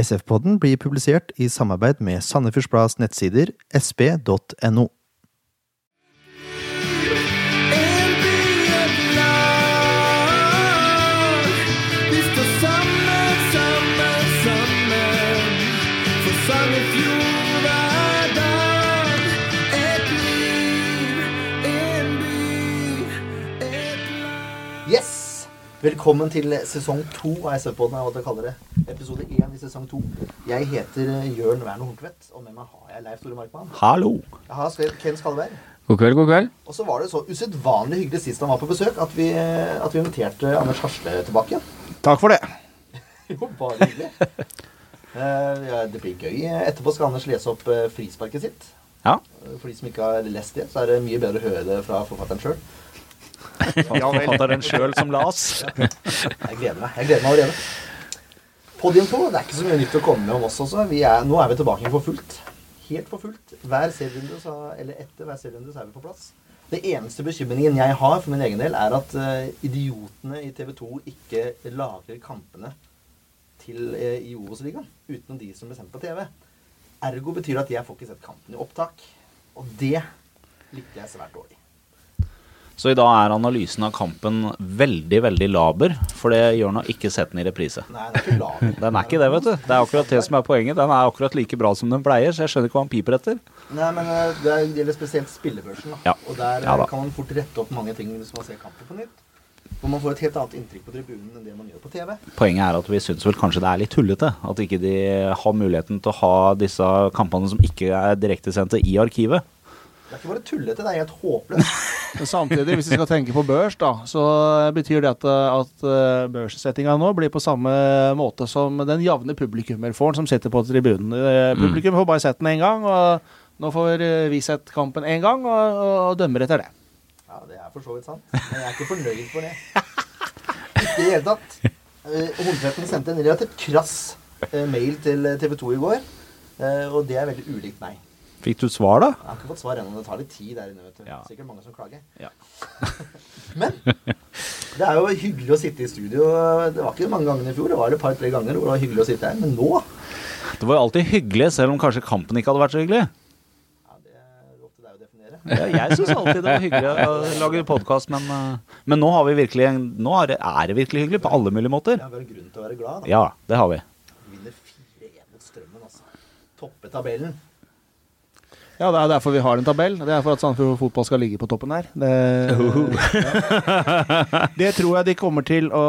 SF-podden blir publisert i samarbeid med Sandefjords nettsider sp.no. Yes! Velkommen til sesong to av SF-podden, er hva dere kaller det. Episode én i sesong to. Jeg heter Jørn Werner Horntvedt, og med meg har jeg Leif Tore Markmann. Hallo. Jeg har skrevet Ken Skalleberg. God kveld, god kveld. Og så var det så usedvanlig hyggelig sist han var på besøk, at vi, at vi inviterte Anders Hasle tilbake igjen. Takk for det. Jo, bare hyggelig. uh, ja, det blir gøy. Etterpå skal Anders lese opp eh, frisparket sitt. Ja. Eh, For de som ikke har lest det, så er det mye bedre å høre det fra forfatteren sjøl. Forfatteren sjøl som las. Jeg gleder meg. Jeg gleder meg allerede. Podium 2, det er ikke så mye nytt å komme med om oss også. Er, nå er vi tilbake for fullt. Helt for fullt. Hver serierunde, eller etter hver serierunde, så er vi på plass. Det eneste bekymringen jeg har for min egen del, er at uh, idiotene i TV 2 ikke lager kampene til uh, i Obos-ligaen utenom de som blir sendt på TV. Ergo betyr det at jeg får ikke sett kampen i opptak. Og det likte jeg svært dårlig. Så i dag er analysen av kampen veldig, veldig laber, for det gjør nå ikke sett den i reprise. Nei, den er ikke laber. Den er ikke det, vet du. Det er akkurat det som er poenget. Den er akkurat like bra som den pleier, så jeg skjønner ikke hva han piper etter. Nei, men eh, det gjelder spesielt spillebørsen. Da. Ja. Og der Ja eh, da. kan man fort rette opp mange ting hvis man ser kampen på nytt. Og man får et helt annet inntrykk på tribunen enn det man gjør på TV. Poenget er at vi syns vel kanskje det er litt tullete. At ikke de har muligheten til å ha disse kampene som ikke er direktesendte, i arkivet. Det er ikke bare tullete, det er helt håpløst. Samtidig, hvis vi skal tenke på børs, da, så betyr det at, at eh, børssettinga nå blir på samme måte som den jevne publikummer får, som sitter på tribunen. Eh, Publikum får bare sett den én gang, og nå får eh, vi sett kampen én gang, og, og dømmer etter det. Ja, det er for så vidt sant. Men jeg er ikke fornøyd for det. Ikke i det hele tatt. Eh, sendte en relativt krass eh, mail til TV 2 i går. eh, Og det er veldig ulikt meg. Fikk du svar, da? Jeg har ikke fått svar ennå. Det tar litt tid der inne. vet du. Ja. Sikkert mange som klager. Ja. Men det er jo hyggelig å sitte i studio. Det var ikke mange gangene i fjor. Det var et par-tre ganger hvor det var hyggelig å sitte her. Men nå Det var jo alltid hyggelig, selv om kanskje kampen ikke hadde vært så hyggelig. ja. Jeg syns alltid det var hyggelig å lage podkast, men, eh, men nå har vi virkelig Nå er det, er det virkelig hyggelig på alle mulige måter. Det har vel grunn til å være glad. da. Ja, det har vi. Vi vinner 4-1 mot Strømmen, altså. Toppe tabellen. Ja, det er derfor vi har en tabell. Det er for at Sandefjord fotball skal ligge på toppen her. Det, det tror jeg de kommer til å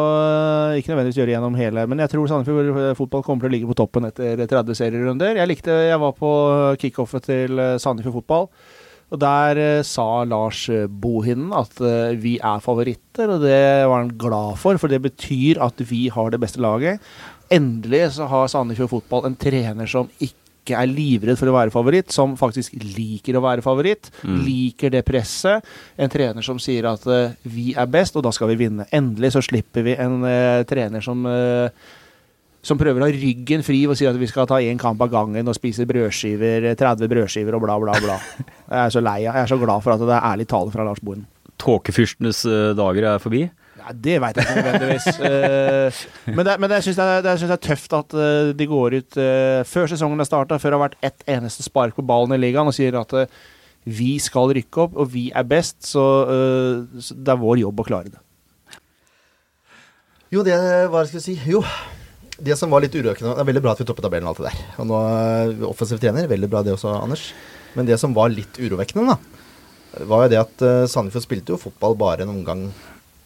Ikke nødvendigvis gjøre gjennom hele, men jeg tror Sandefjord fotball kommer til å ligge på toppen etter 30 serierunder. Jeg likte Jeg var på kickoffet til Sandefjord fotball. Og Der eh, sa Lars Bohinen at eh, vi er favoritter, og det var han glad for, for det betyr at vi har det beste laget. Endelig så har Sandefjord fotball en trener som ikke er livredd for å være favoritt, som faktisk liker å være favoritt. Liker det presset. En trener som sier at uh, vi er best, og da skal vi vinne. Endelig så slipper vi en uh, trener som uh, som prøver å ha ryggen fri og sier at vi skal ta én kamp av gangen og spise brødskiver, 30 brødskiver og bla, bla, bla. Jeg er så lei av Jeg er så glad for at det er ærlig tale fra Lars Bohinen. Tåkefyrstenes dager er forbi. Ja, det veit jeg ikke nødvendigvis. Eh, men det, men det syns jeg, det synes jeg er tøft at eh, de går ut eh, før sesongen har starta, før det har vært ett eneste spark på ballen i ligaen, og sier at vi skal rykke opp, og vi er best, så, så det er vår jobb å klare det. Jo, det Hva skal jeg si? Jo, det som var litt urovekkende Det er veldig bra at vi toppet tabellen og alt det der. Og nå offensiv trener. Veldig bra det også, Anders. Men det som var litt urovekkende, da, var jo det at Sandefjord spilte jo fotball bare en omgang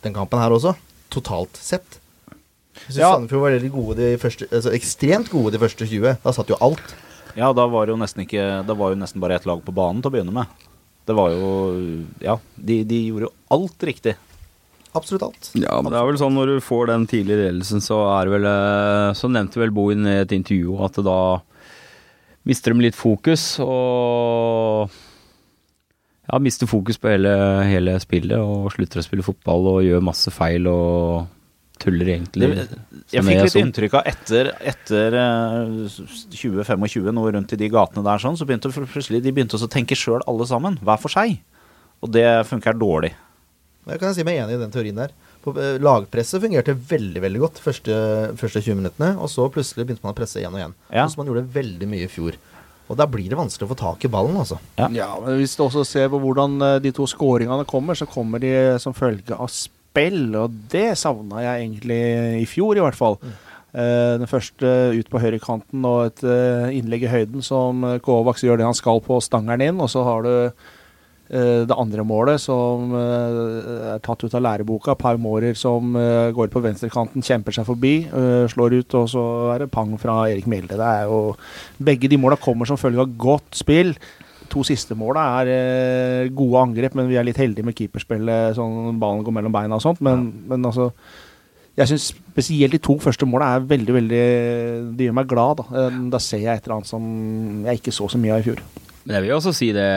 den kampen her også. Totalt sett. Jeg syns Ja. Sandefjord var veldig gode de første, altså ekstremt gode de første 20. Da satt jo alt. Ja, da var det jo nesten ikke Det var jo nesten bare ett lag på banen til å begynne med. Det var jo Ja, de, de gjorde jo alt riktig. Absolutt alt. Ja, men det er vel sånn når du får den tidlige ledelsen, så er det vel eh, Så nevnte vel Bohin i et intervju at da mister de litt fokus, og ja, mister fokus på hele, hele spillet og slutter å spille fotball og gjør masse feil og tuller egentlig. Det, jeg fikk er litt sånn. inntrykk av etter, etter eh, 2025, noe rundt i de gatene der, sånn, så begynte plutselig de begynte å tenke sjøl alle sammen, hver for seg. Og det funker dårlig. Jeg kan si meg enig i den teorien der. På, eh, lagpresset fungerte veldig veldig godt første, første 20 minuttene, og så plutselig begynte man å presse igjen og igjen. Ja. Sånn som man gjorde veldig mye i fjor. Og da blir det vanskelig å få tak i ballen, altså. Ja. Ja, men Hvis du også ser på hvordan eh, de to skåringene kommer, så kommer de som følge av spill. Og det savna jeg egentlig i fjor, i hvert fall. Eh, den første ut på høyrekanten og et eh, innlegg i høyden som Kovacs gjør det han skal på stangeren inn. Og så har du det andre målet som eh, er tatt ut av læreboka. Par Mårer som eh, går på venstrekanten, kjemper seg forbi, eh, slår ut, og så er det pang fra Erik Milde. Det er jo Begge de måla kommer som følge av godt spill. To siste måla er eh, gode angrep, men vi er litt heldige med keeperspillet. Sånn ballen går mellom beina og sånt. Men, men altså Jeg syns spesielt de to første måla er veldig, veldig De gjør meg glad. Da, Eh, da ser jeg et eller annet som jeg ikke så så mye av i fjor. Men jeg vil også si det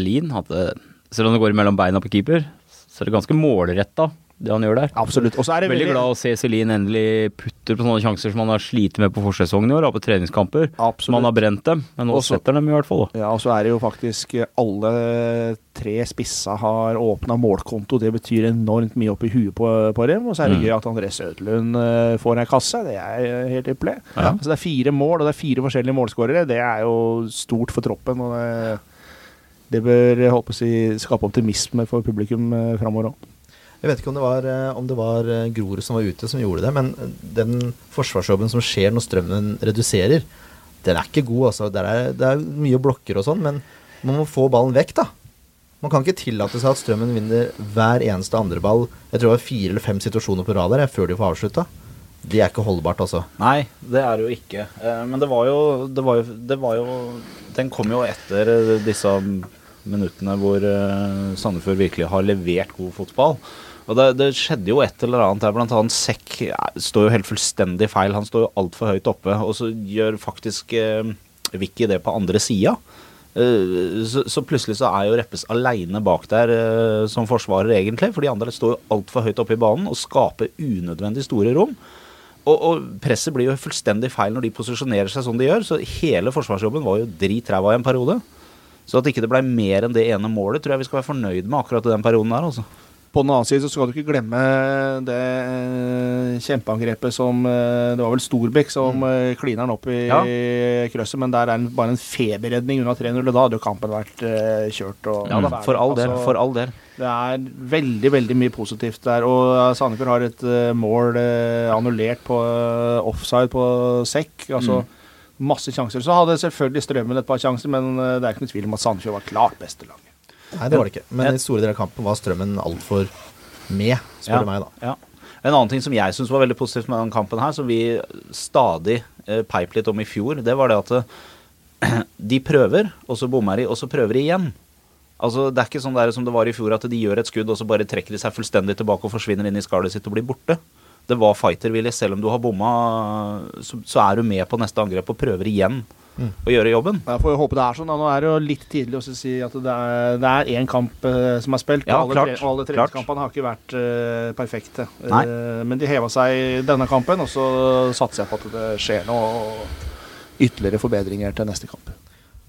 Lien, at det, selv om det går mellom beina på keeper, så er det ganske målretta, det han gjør der. Absolutt. Det Veldig glad å se Celine endelig putter på sånne sjanser som han har slitt med på forsesongen i år, på treningskamper. Som han har brent dem, men nå Også- setter han dem i hvert fall. Da. Ja, og så er det jo faktisk eh, alle tre spissa har åpna målkonto. Det betyr enormt mye oppi huet på, på dem. Og så er det Mm. gøy at André Sødlund eh, får ei kasse. Det er eh, helt ypperlig. Ja. Så det er fire mål, og det er fire forskjellige målskårere. Det er jo stort for troppen. og det, det bør jeg håper si, skape optimisme for publikum eh, framover òg. Jeg vet ikke om det var, eh, om det var eh, Grorud som var ute som gjorde det, men eh, den forsvarsjobben som skjer når strømmen reduserer, den er ikke god. altså. Det er, det er mye blokker og sånn, men man må få ballen vekk, da. Man kan ikke tillate seg at strømmen vinner hver eneste andre ball. Jeg tror det var fire eller fem situasjoner på rad der før de får avslutta. Det er ikke holdbart, altså. Nei, det er det jo ikke. Men det var jo, det var jo, det var jo Den kom jo etter disse minuttene hvor Sandefjord virkelig har levert god fotball. Og det, det skjedde jo et eller annet der, blant annet Sekk står jo helt fullstendig feil. Han står jo altfor høyt oppe, og så gjør faktisk eh, Vicky det på andre sida. Eh, så, så plutselig så er jo Reppes aleine bak der eh, som forsvarer, egentlig. For de andre står jo altfor høyt oppe i banen og skaper unødvendig store rom. Og, og presset blir jo fullstendig feil når de posisjonerer seg som de gjør. Så hele forsvarsjobben var jo drit ræva i en periode. Så at ikke det blei mer enn det ene målet, tror jeg vi skal være fornøyd med akkurat i den perioden der. altså. På den annen side så skal du ikke glemme det eh, kjempeangrepet som eh, Det var vel Storbekk som mm. kliner den opp i Ja. krøsset, men der er det bare en feberredning unna 3-0. og Da hadde jo kampen vært eh, kjørt. Og, Ja da, for all del. Altså, For all del. Det er veldig veldig mye positivt der. Og eh, Sandefjord har et eh, mål eh, annullert på eh, offside på sekk. Altså masse sjanser. Så hadde selvfølgelig Strømmen et par sjanser, men eh, det er ikke noe tvil om at Sandefjord var klart beste laget. Nei, det var det ikke. Men i store deler av kampen var strømmen altfor med, spør du meg, da. Ja. En annen ting som jeg syns var veldig positivt med den kampen her, som vi stadig eh, peip litt om i fjor, det var det at eh, de prøver, og så bommer de, og så prøver de igjen. Altså, Det er ikke sånn der som det var i fjor, at de gjør et skudd, og så bare trekker de seg fullstendig tilbake og forsvinner inn i skallet sitt og blir borte. Det var fighter-vilje. Selv om du har bomma, så, så er du med på neste angrep og prøver igjen å gjøre jobben. Jeg får håpe det er sånn. da. Nå er det jo litt tidlig å si at det er, det er én kamp eh, som er spilt. Ja, og alle, klart, tre- og alle treningskampene har ikke vært uh, perfekte. Nei. Eh, men de heva seg i denne kampen, og så satser jeg på at det skjer noe ytterligere forbedringer til neste kamp.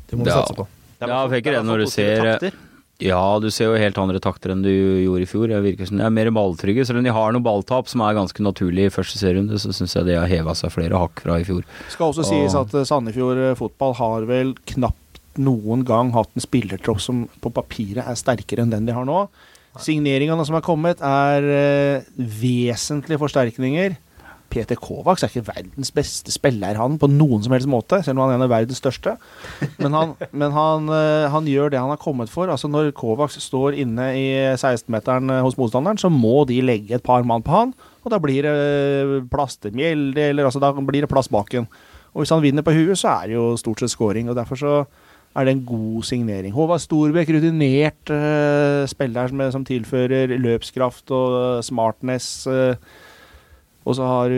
Det må vi Ja. satse på. Ja, jeg tenker det er i det når du ser- takter. Ja, du ser jo helt andre takter enn du gjorde i fjor. Jeg virker som de er mer balltrygge. Selv om de har noe balltap som er ganske naturlig i første serierunde, så syns jeg de har heva seg flere hakk fra i fjor. Skal også sies at eh, Sandefjord eh, fotball har vel knapt noen gang hatt en spillertropp som på papiret er sterkere enn den de har nå. Signeringene som er kommet, er eh, vesentlige forsterkninger. Peter Kovacs er ikke verdens beste spiller, han, på noen som helst måte, selv om han er en av verdens største. Men han, men han, eh, han gjør det han har kommet for. Altså Når Kovacs står inne i 16-meteren eh, hos motstanderen, så må de legge et par mann på han, og da blir det plass til Mjelde, eller altså da blir det plass bak en. Og hvis han vinner på huet, så er det jo stort sett scoring, og derfor så er det en god signering. Håvard Storbekk, rutinert uh, spiller som, som tilfører løpskraft og smartness. eh, og så har du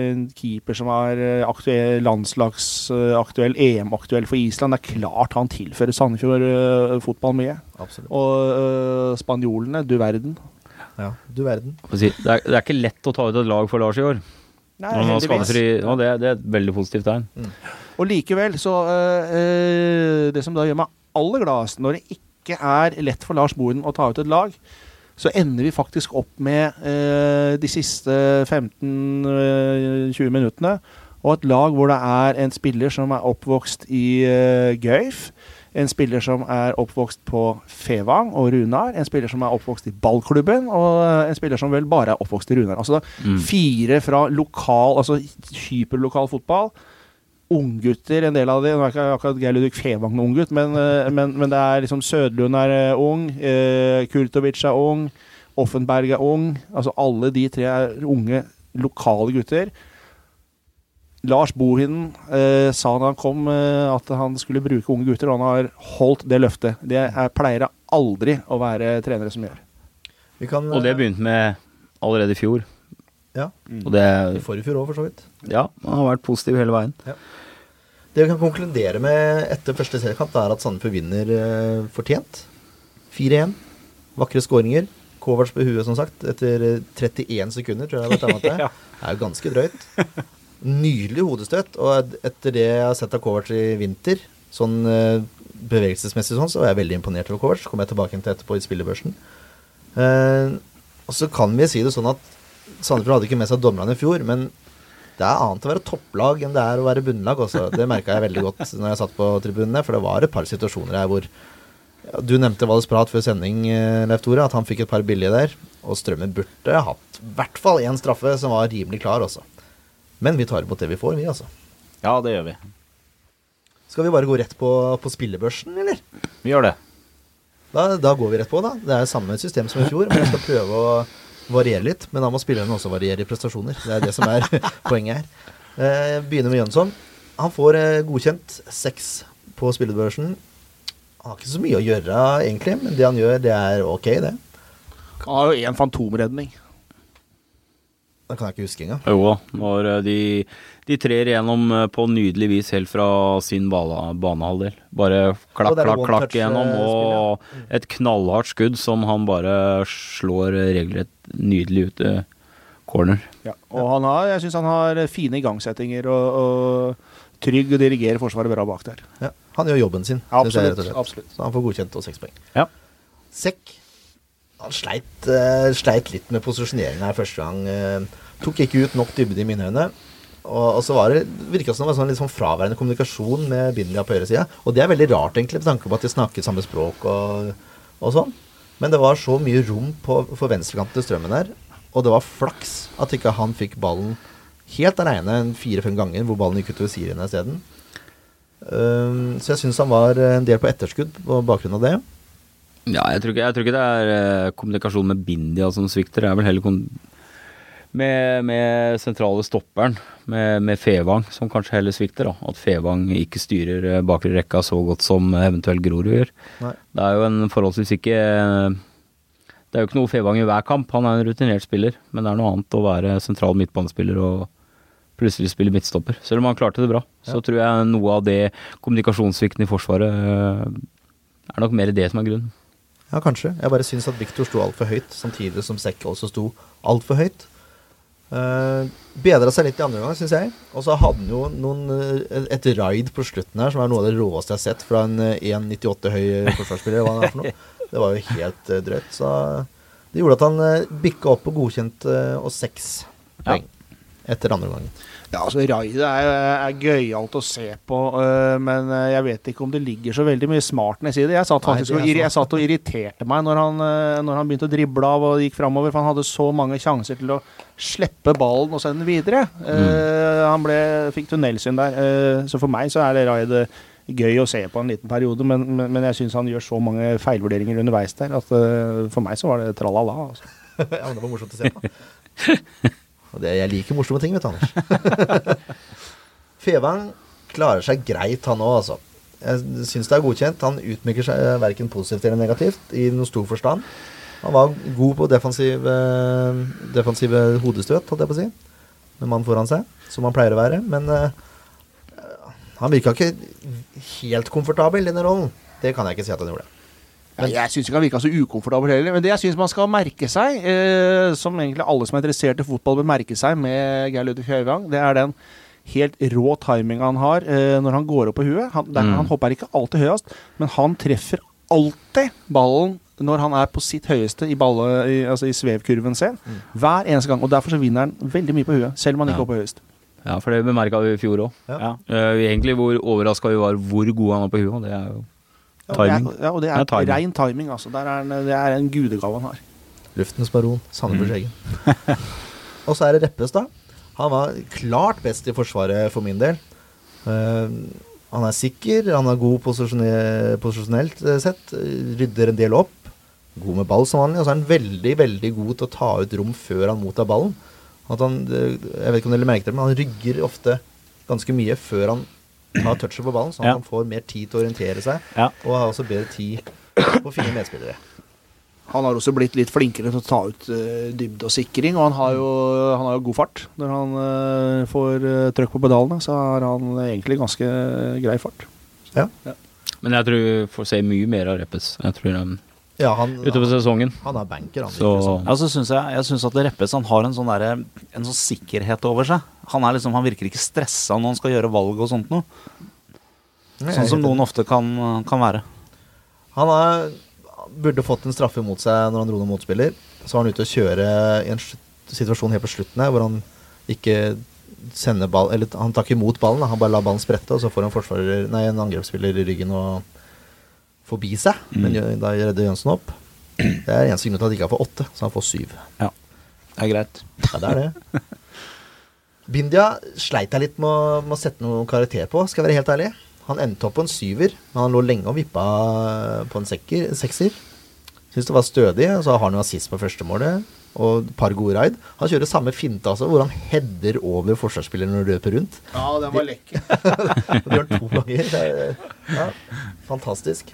en keeper som er eh, aktuell, landslagsaktuell, EM-aktuell for Island. Det er klart han tilfører Sandefjord eh, fotball mye. Absolutt. Og uh, spanjolene, du verden. Ja, du verden. Det er, det er ikke lett å ta ut et lag for Lars i år. Nei, skadefri. Ja, det, det er et veldig positivt tegn. Og likevel, så øh, Det som da gjør meg aller gladest, når det ikke er lett for Lars Bohin å ta ut et lag, så ender vi faktisk opp med eh, de siste 15-20 minuttene og et lag hvor det er en spiller som er oppvokst i eh, Gøyf. En spiller som er oppvokst på Fevang og Runar. En spiller som er oppvokst i ballklubben, og eh, en spiller som vel bare er oppvokst i Runar. Altså Mm. fire fra lokal, altså hyperlokal fotball. Unggutter, en del av de. Nå er ikke akkurat Geir Ludvig Fevang noen unggutt, men, eh, men, men det er liksom Sødlund er eh, ung, eh, Kurtovic er ung, Offenberg er ung. Altså alle de tre er unge, lokale gutter. Lars Bohinen eh, sa da han kom eh, at han skulle bruke unge gutter, og han har holdt det løftet. Det er, pleier det aldri å være trenere som gjør. Vi kan, Og det begynte med allerede i fjor. Ja. Og det I forrige fjor òg, for så vidt. Ja, han har vært positiv hele veien. Det vi kan konkludere med etter første seriekamp, er at Sandefjord vinner eh, fortjent. 4-1. Vakre skåringer. Kovacs på huet, som sagt, etter eh, 31 sekunder, tror jeg det har vært Det er jo ganske drøyt. Nydelig hodestøt. Og etter det jeg har sett av Kovac i vinter, sånn eh, bevegelsesmessig sånn, så var jeg veldig imponert over så Kommer jeg tilbake til etterpå i spillebørsen. Eh, og så kan vi si det sånn at Sandefjord hadde ikke med seg dommerne i fjor, men det er annet å være topplag enn det er å være bunnlag også. Det merka jeg veldig godt når jeg satt på tribunene, for det var et par situasjoner her hvor ja, Du nevnte Valles Prat før sending, eh, Leif Tore, at han fikk et par billige der. Og Strømmen burde hatt i hvert fall én straffe som var rimelig klar også. Men vi tar imot det vi får, vi, altså. Ja, det gjør vi. Skal vi bare gå rett på, på spillebørsen, eller? Vi gjør det. Da, da går vi rett på, da. Det er samme system som i fjor, men jeg skal prøve å variere litt. Men da må spillerne også variere i prestasjoner. Det er det som er poenget her. Eh, begynner med Jønsson. Han får eh, godkjent seks på spillebørsen. Han har ikke så mye å gjøre, egentlig, men det han gjør, det er ok, det. Han har jo én fantomredning. Det kan jeg ikke huske engang. Jo da, når eh, de, de trer igjennom eh, på nydelig vis helt fra sin banehalvdel. Bare klakk, klakk, klakk touch, igjennom, eh, og et knallhardt skudd som han bare slår regelrett nydelig ut i corner. Ja. Og han har, jeg syns han har fine igangsettinger og, og trygg og dirigerer Forsvaret bra bak der. Ja, han gjør jobben sin. synes jeg, rett og Absolutt. slett. absolutt. Så han får godkjent og seks poeng. Ja. Sekk Han sleit, uh, sleit litt med posisjoneringa første gang. Uh, tok ikke ut nok dybde i mine øyne. Og, og så var det virka som det var sånn litt sånn fraværende kommunikasjon med Bindia på høyresida. Og det er veldig rart, egentlig, med tanke på at de snakker samme språk og, og sånn. Men det var så mye rom på, for venstrekanten til Strømmen her. Og det var flaks at ikke han fikk ballen helt aleine fire-fem ganger, hvor ballen gikk utover Sirien isteden. Um, så jeg syns han var en del på etterskudd på bakgrunn av det. Ja, jeg tror ikke, jeg tror ikke det er eh, kommunikasjon med Bindia som svikter. Det er vel heller med, med sentrale stopperen, med, med Fevang, som kanskje heller svikter. da. At Fevang ikke styrer eh, bakre rekka så godt som eventuelt Grorud gjør. Nei. Det er jo en forholdsvis ikke Det er jo ikke noe Fevang i hver kamp. Han er en rutinert spiller, men det er noe annet å være sentral midtbanespiller og plutselig spille midtstopper. Selv om han klarte det bra, så tror jeg noe av det kommunikasjonssvikten i Forsvaret eh, er nok mer det som er grunnen. Ja, kanskje. Jeg bare syns at Viktor sto altfor høyt, samtidig som Sekk også sto altfor høyt. Uh, Bedra seg litt i andre omgang, syns jeg. Og så hadde han jo noen, eh, et raid på slutten her som er noe av det råeste jeg har sett fra en eh, 1,98 høy forsvarsspiller. Hva han er for noe. Det var jo helt eh, drøyt. Så det gjorde at han bikka opp på godkjent uh, og seks poeng etter andre omgangen. Ja, altså Raidet er, er gøyalt å se på, uh, men øh, jeg vet ikke om det ligger så veldig mye smartness i det. Jeg satt Nei, faktisk det er og, jeg satt og irriterte meg når han, uh, når han begynte å drible av og gikk framover, for han hadde så mange sjanser til å slippe ballen og sende den videre. Eh, han ble, fikk tunnelsyn der. så for meg så er det Raidet gøy å se på en liten periode, men, men, men jeg syns han gjør så mange feilvurderinger underveis der at for meg så var det tralala. Altså. ja, men det var morsomt å se på. Og det, jeg liker morsomme ting, vet du, Anders. Fevang klarer seg greit, han òg, altså. Jeg syns det er godkjent. Han utmykker seg eh, verken positivt eller negativt i noen stor forstand. Han var god på defensive, defensive hodestøt, holdt jeg på å si, med mannen foran seg, som han pleier å være. Men uh, han virka ikke helt komfortabel i denne rollen. Det kan jeg ikke si at han gjorde. Ja, jeg syns ikke han virka så ukomfortabel heller. Men det jeg syns man skal merke seg, eh, som egentlig alle som er interessert i fotball bør merke seg med Geir Ludvig Høyvang, det er den helt rå timinga han har eh, når han går opp på huet. Han, der, Mm. han hopper ikke alltid høyest, men han treffer alltid ballen når han er på sitt høyeste i, balle, i, altså i svevkurven sin. Hver eneste gang. Og derfor så vinner han veldig mye på huet, selv om han ikke Ja. er på høyest. Ja, for det bemerka vi i fjor òg. Ja. egentlig hvor overraska vi var hvor god han var på huet. Det er jo timing. er, ja, og det er, Det er timing. rein timing, altså. Der er det er en gudegave han har. Luftens baron, Sandefjords egen. og så er det Reppes, da. Han var klart best i Forsvaret for min del. Uh, han er sikker, han er god posisjonelt eh, sett. Rydder en del opp. God med ball som vanlig. Og så er han veldig veldig god til å ta ut rom før han mottar ballen. At han, eh, jeg vet ikke om dere merker det, men han rygger ofte ganske mye før han tar touchet på ballen, sånn at Ja. han får mer tid til å orientere seg. Ja. Og har også bedre tid på å finne medspillere. Han har også blitt litt flinkere til å ta ut uh, dybde og sikring, og han har jo, han har jo god fart. Når han uh, får uh, trøkk på pedalene, så har han egentlig ganske grei fart. Men jeg tror vi får se mye mer av Reppes. Jeg tror han Ja, han, Utover sesongen. han er banker, han. Så. Ja, så synes jeg, jeg synes at Reppes han har en sånn, der, en sånn sikkerhet over seg. Han, er liksom, han virker ikke stressa når han skal gjøre valg og sånt noe. Sånn som noen ofte kan, kan være. Han er, burde fått en straffe mot seg når han dro noen motspiller. Så var han ute og kjøre i en situasjon helt på slutten her, hvor han ikke sender ball Eller han tar ikke imot ballen, han bare lar ballen sprette, og så får han nei, en angrepsspiller i ryggen og forbi seg. Men da redder Jønsen opp. Det er eneste grunn til at han ikke har fått åtte, så han får syv. Ja, det er greit. Ja, det er det. Bindia sleit jeg litt med å, med å sette noen karakter på, skal jeg være helt ærlig. Han endte opp på en syver, men han lå lenge og vippa på en sekker, sekser. Syns det var stødig. Så har han jo assist på førstemålet og et par gode raid. Han kjører samme finte, altså, hvor han header over forsvarsspilleren og løper rundt. Ja, den var lekker. Det gjør han to ganger. Det er, ja, fantastisk.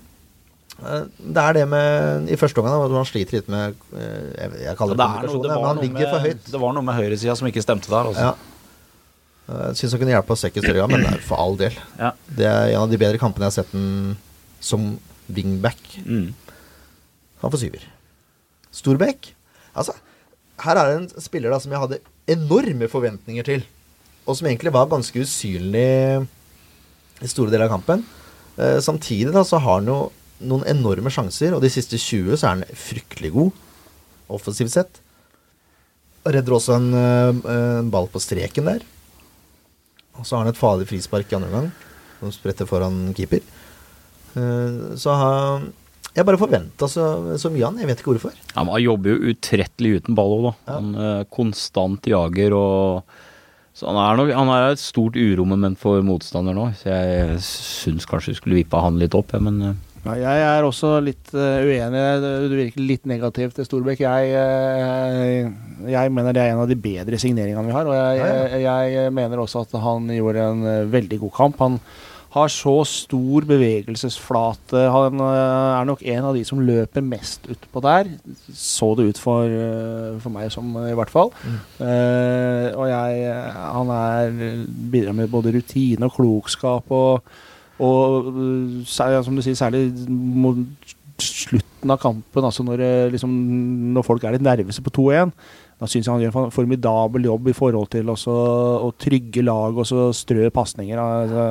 Eh, Det er det med I første omgang, Man han sliter litt med eh, Jeg, jeg kaller det, Det, kommunikasjon, men han ligger for høyt. det var noe med høyresida som ikke stemte der. Altså. Ja. Jeg syns han kunne hjelpe oss ikke i større men det er for all del. Ja. Det er en av de bedre kampene jeg har sett den som wingback. Mm. Han får syver. Storbekk Altså, her er det en spiller da som jeg hadde enorme forventninger til, og som egentlig var ganske usynlig i store deler av kampen. Eh, samtidig da så har han jo noen enorme sjanser, og de siste 20 så er han fryktelig god, offensivt sett. Redder også en, eh, en ball på streken der. Og så har han et farlig frispark i andre omgang, som spretter foran keeper. Eh, Så han Jeg bare forventa så, så mye han. Jeg vet ikke hvorfor. Ja, men Han jobber jo utrettelig uten ball òg, da. Ja. Han er konstant jager og Så han er, nok, han er et stort uromoment for motstander nå. Så jeg syns kanskje vi skulle vippa han litt opp, ja, men Ja, jeg er også litt uh, uenig. Du virker litt negativ til Storbekk. Jeg, uh, jeg mener det er en av de bedre signeringene vi har. Og jeg, Ja, jeg mener også at han gjorde en eh, veldig god kamp. Han har så stor bevegelsesflate. Han uh, er nok en av de som løper mest utpå der. Så det ut for, for meg som, i hvert fall. Eh, og jeg Han er bidrar med både rutine og klokskap og og øh, som du sier, særlig mot slutten av kampen, altså når, liksom, når folk er litt nervøse på 2-1, da syns jeg han gjør en formidabel jobb i forhold til også, å trygge lag og så strø pasninger. Altså,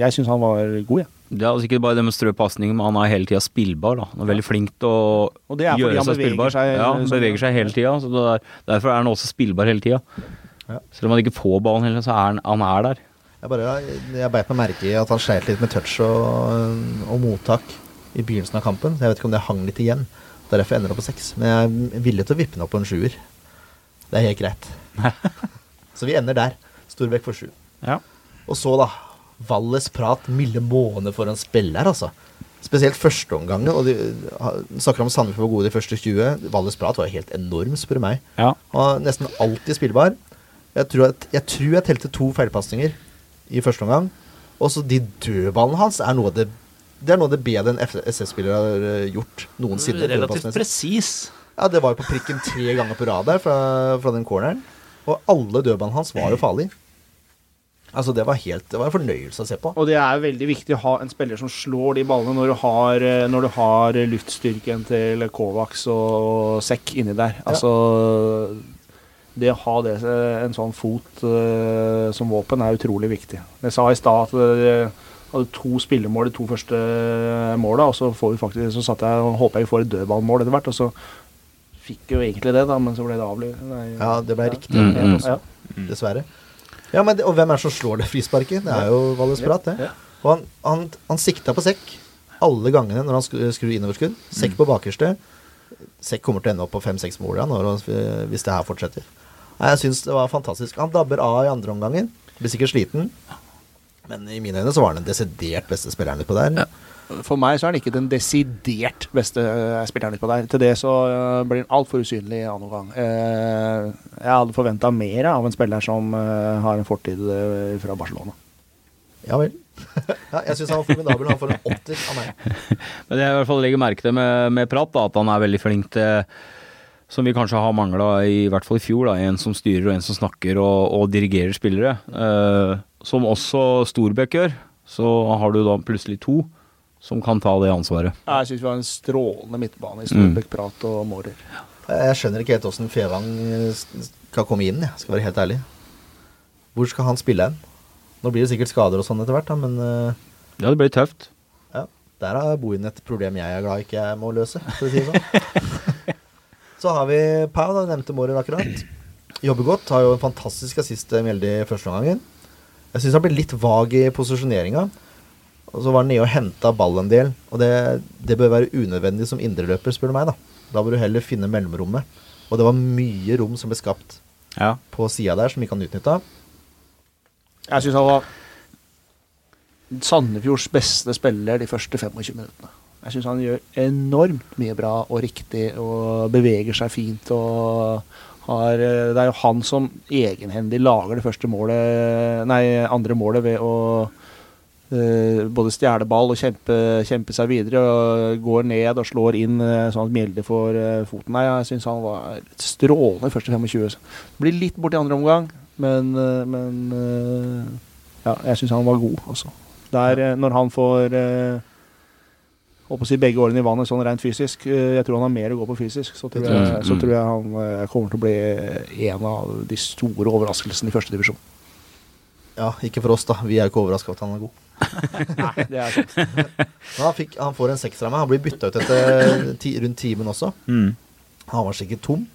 jeg syns han var god, jeg. Det er altså ikke bare det med strø pasninger, men han er hele tida spillbar. da. Han er veldig flink til å gjøre seg spillbar. seg ja, han beveger seg hele tida. Er, derfor er han også spillbar hele tida. Ja. Selv om han ikke får ballen heller, så er han, han er der. Jeg, bare, jeg beit meg merke i at han sleit litt med touch og, og mottak i begynnelsen av kampen. Så jeg vet ikke om det hang litt igjen. Derfor ender det på seks. Men jeg er villig til å vippe den opp på en sjuer. Det er helt greit. så vi ender der. Storbekk for sju. Ja. Og så, da. Valles prat milde måne for en spiller, altså. Spesielt førsteomgangen. Og de snakker om Sandefjord var gode de første 20. Valles prat var helt enorm, spør du meg. Ja. Han var nesten alltid spillbar. Jeg tror, at, jeg tror jeg telte to feilpasninger i første omgang. Og så de dødballene hans er noe av det Det er noe av det bedre en SS-spiller har eh, gjort noensinne. Relativt presis. Ja, det var jo på prikken tre ganger på rad der fra, fra den corneren. Og alle dødballene hans var jo farlige. Altså, det var helt Det var en fornøyelse å se på. Og det er veldig viktig å ha en spiller som slår de ballene når du har, eh, når du har luftstyrken til Kovacs og Sekk inni der. Altså Det å ha det, eh, en sånn fot uh, som våpen er utrolig viktig. Jeg sa i stad at Vi Hadde to spillemål de to første måla, og så får vi faktisk Så satt jeg og håpa vi får et dødballmål etter hvert, og så fikk jo egentlig det, da, men så ble det avlyst. Ja, det ble riktig. Mm, Ja, mm. også, Dessverre. Ja, men det, Og hvem er det som slår det frisparket? Det er jo Valles Prat, det. Og han, han, han sikta på sekk alle gangene når han skru- skrur innoverskudd. Sekk på bakerste. Sekk kommer til å ende opp på fem-seks mål ja, hvis det her fortsetter. Nei, Jeg syns det var fantastisk. Han dabber av i andre omgangen. Blir sikkert sliten. Men i mine øyne så var han den desidert beste spilleren utpå der. For meg så er han ikke den desidert beste eh, spilleren utpå der. Til det så eh, blir han altfor usynlig i annen omgang. Eh, jeg hadde forventa mer av en spiller som har en fortid fra Barcelona. Ja vel. ja, jeg syns han var formidabel. Han får en åtter av meg. Men det jeg i hvert fall legger merke til med, med Prat, da, at han er veldig flink til som vi kanskje har mangla, i hvert fall i fjor. Da, en som styrer og en som snakker og, og dirigerer spillere. Eh, som også Storbekk gjør. Så har du da plutselig to som kan ta det ansvaret. Jeg syns vi har en strålende midtbane i Storbekk, Prat og Mårer. Jeg skjønner ikke helt åssen Fevang eh, skal komme inn, jeg skal være helt ærlig. Hvor skal han spille hen? Nå blir det sikkert skader og sånn etter hvert, da, men eh, Ja, det blir tøft. ja, der har Bohin et problem jeg er glad ikke jeg må løse, for å si det sånn. Så har vi Pau, da, nevnte Mårer akkurat. Jobber godt, har jo en fantastisk assist til Mjelde i første omgangen. Jeg syns han ble litt vag i posisjoneringa. Og så var han nede og henta ball en del. Og det, det bør være unødvendig som indreløper, spør du meg. Da Da bør du heller finne mellomrommet. Og det var mye rom som ble skapt Ja. på sida der, som ikke han utnytta. Jeg syns han var Sandefjords beste spiller de første 25 minuttene. Jeg syns han gjør enormt mye bra og riktig og beveger seg fint. og har, Det er jo han som egenhendig lager det første målet, nei, andre målet ved å uh, både stjele ball og kjempe, kjempe seg videre. og Går ned og slår inn eh, sånn at Mjelde får uh, foten. Nei, jeg syns han var strålende første 25. Blir litt borti andre omgang, men, uh, men eh, ja, jeg syns han var god også. Der, eh, når han får eh, på å si begge årene i vannet sånn rent fysisk. eh, Jeg tror han har mer å gå på fysisk. Så tror jeg, så Mm. tror jeg han eh, kommer til å bli en av de store overraskelsene i første divisjon. Ja, ikke for oss, da. Vi er jo ikke overraska at han er god. Nei, det er sant. Han, fikk, han får en sekser av meg. Han blir bytta ut etter ti, rundt timen også. Mm. Han var sikkert tom.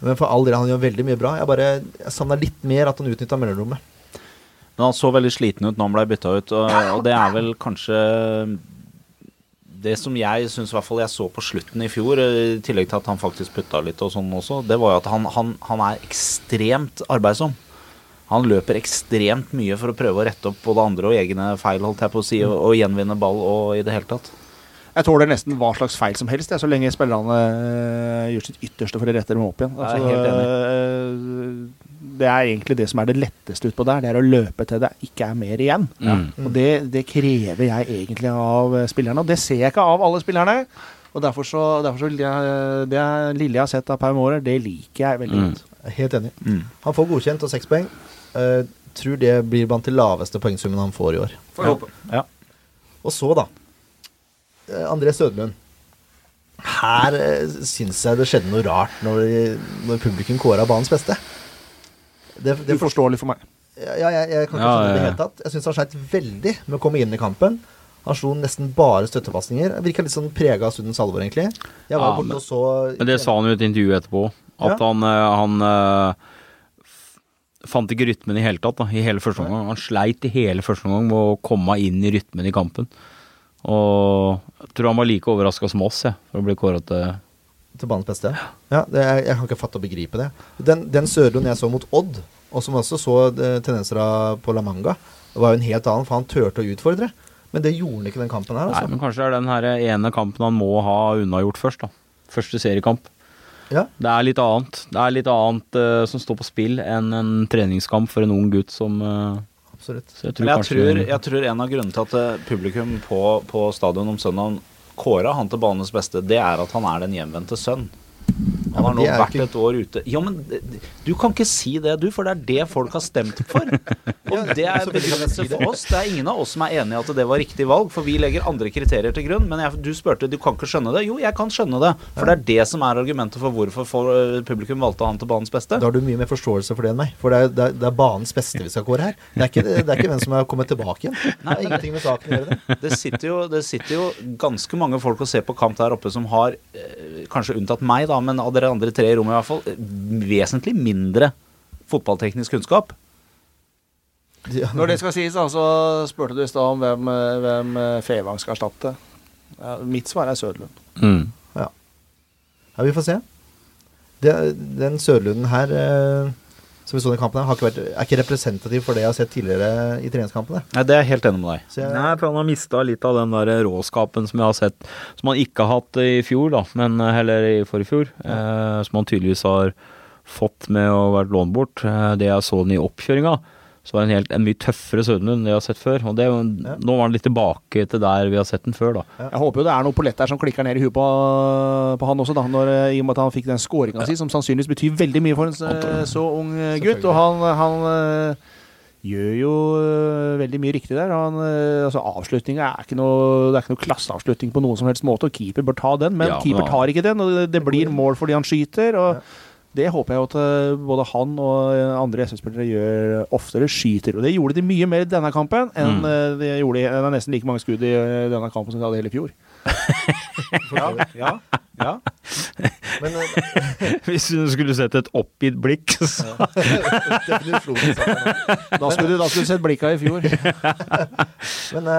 Men for all del, han gjør veldig mye bra. Jeg bare jeg savna litt mer at han utnytta mellomrommet. Men han så veldig sliten ut når han ble bytta ut, og, og det er vel kanskje det som jeg syns jeg så på slutten i fjor, eh, i tillegg til at han faktisk putta litt og sånn også, det var jo at han, han, han er ekstremt arbeidsom. Han løper ekstremt mye for å prøve å rette opp både andre og egne feil, holdt jeg på å si, og, og gjenvinne ball og i det hele tatt. Jeg tåler nesten hva slags feil som helst, jeg, så lenge spillerne øh, gjør sitt ytterste for å rette dem opp igjen. Øh, det er egentlig det som er det letteste utpå der. Det er å løpe til det ikke er mer igjen. Mm. Og det, det krever jeg egentlig av øh, spillerne, og det ser jeg ikke av alle spillerne. Og derfor så, derfor så vil jeg, Det lille jeg har sett av Per Maarer, det liker jeg veldig Mm. godt. Er Helt enig. Mm. Han får godkjent og seks poeng. Uh, tror det blir blant de laveste poengsummen han får i år. Får håpe. Ja. Og så, da. eh, André Sødlund. Her uh, syns jeg det skjedde noe rart når, når publikum kåra banens beste. Det, det Uforståelig for meg. ja, jeg, jeg kan ikke Ja, skjønne det i det hele tatt. Jeg syns han sleit veldig med å komme inn i kampen. Han slo nesten bare støttepasninger. Virka litt sånn prega av stundens alvor, egentlig. Jeg var Ja, men- og så Men det sa han jo i et intervju etterpå. At Ja. han, eh, han uh, fant ikke rytmen i hele tatt. Da, I hele første omgang. Han sleit i hele første omgang med å komme inn i rytmen i kampen. Og jeg tror han var like overraska som oss, jeg, for å bli kåra til Til banens beste? Ja, det, jeg, jeg kan ikke fatte og begripe det. Den, den Sørlund jeg så mot Odd, og som også så eh, tendenser av på La Manga, det var jo en helt annen, for han turte å utfordre. Men det gjorde han ikke den kampen her. Nei, Altså. men kanskje det er den her ene kampen han må ha unnagjort først, da. Første seriekamp. Ja, Det er litt annet. Det er litt annet uh, som står på spill enn en treningskamp for en ung gutt som uh, absolutt. Så jeg tror Men jeg tror, jeg tror en av grunnene til at eh, publikum på, på stadion om søndagen kåra han til banens beste, det er at han er den hjemvendte sønn. Han har nå er vært ikke- et år ute. Ja, men du kan ikke si det, du, for det er det folk har stemt for. Og det er begrunnelse for oss. Det er ingen av oss som er enig i at det var riktig valg, for vi legger andre kriterier til grunn. Men jeg, du spurte du kan ikke skjønne det. Jo, jeg kan skjønne det. For det er det som er argumentet for hvorfor for, eh, publikum valgte han til banens beste. Da har du mye mer forståelse for det enn meg. For det er, det er, det er banens beste vi skal kåre her. Det er ikke, det er ikke hvem som har kommet tilbake igjen. Det har ingenting med saken å gjøre. det. Det sitter, jo, det sitter jo ganske mange folk og ser på kamp der oppe som har, eh, kanskje unntatt meg, da, men av dere andre tre i rommet i hvert fall, vesentlig mindre fotballteknisk kunnskap. Ja, Når det skal sies, da, så spurte du i stad om hvem, eh, hvem eh, Fevang skal erstatte. Ja, mitt svar er Sødlund. Mm. Ja, vi får se. Det, den Sørlunden her eh, som vi så i kampen, her, har ikke vært, er ikke representativ for det jeg har sett tidligere i treningskampene. Nei, det er jeg helt enig med deg. Jeg, Nei, for han har mista litt av den der råskapen som jeg har sett, som han ikke har hatt i fjor, da, men eh, heller i forrige fjor. Eh, som han tydeligvis har fått med å vært lånt bort. Eh, det jeg så den i oppkjøringa, så var det en, helt, en mye tøffere Søderlund enn det jeg har sett før. Og det, Ja. Nå var han litt tilbake til der vi har sett den før, da. Jeg håper jo det er noe pollett der som klikker ned i huet på, på han også, da, når, eh, i og med at han fikk den skåringa si, som sannsynligvis betyr veldig mye for en eh, så ung eh, gutt. Og han, han gjør jo veldig mye riktig der. Han, altså Avslutninga er ikke noe Det er ikke noe klasseavslutning på noen som helst måte, og keeper bør ta den, men Ja, men keeper tar ikke den, og det, det blir mål fordi han skyter. og Det håper jeg at eh, både han og eh, andre SV-spillere gjør oftere. Skyter. Og det gjorde de mye mer i denne kampen enn Mm. eh, de gjorde i Det er nesten like mange skudd i denne kampen som de hadde hele fjor. Ja, ja, ja. men Hvis du skulle sett et oppgitt blikk, så nå. Da skulle du, da skulle du sett blikka i fjor. Men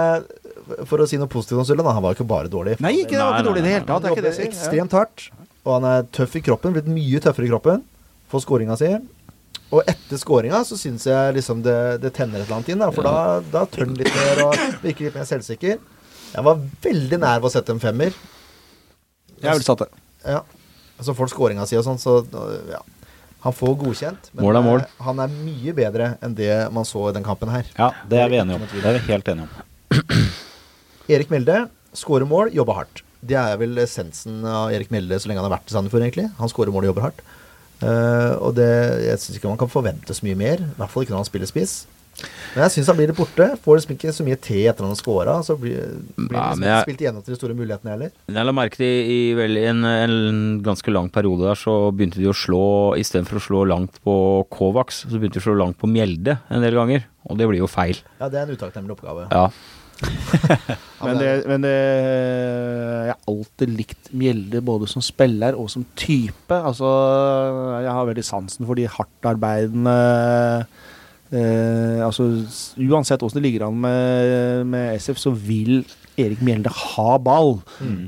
for å si noe positivt om Sulland, han var jo ikke bare dårlig. Nei, ikke, det var ikke dårlig i det hele tatt. Han Det er ikke det ekstremt hardt, og han er tøff i kroppen. Blitt mye tøffere i kroppen. for skåringa si. Og etter skåringa så syns jeg liksom det, det tenner et eller annet inn, da, for da, da tør han litt mer og virker litt mer selvsikker. Jeg var veldig nær ved å sette en femmer. Jeg ville satt det. Ja. Så får han skåringa si og sånn, så ja. Han får godkjent, men Mål er mål. eh, han er mye bedre enn det man så i den kampen her. ja, det er vi enige om. Det er vi helt enige om. Erik Melde skårer mål, jobber hardt. Det er vel essensen av Erik Mjelde så lenge han har vært i Sandefjord, egentlig. Han skårer mål og jobber hardt. Uh, og det, jeg syns ikke man kan forvente så mye mer. I hvert fall ikke når han spiller spiss. Men jeg syns han blir litt borte. Får liksom ikke så mye te etter han har scora. Så blir, blir liksom jeg- spilt igjennom til de store mulighetene heller. Jeg la merke til i vel, en, en ganske lang periode der, så begynte de å slå Istedenfor å slå langt på Kovacs, så begynte de å slå langt på Mjelde en del ganger. Og det blir jo feil. Ja, det er en utakknemlig oppgave. Ja. Men, det, men det, jeg har alltid likt Mjelde både som spiller og som type. Altså, jeg har veldig sansen for de hardtarbeidende eh, altså, Uansett åssen det ligger an med, med SF, så vil Erik Mjelde ha ball.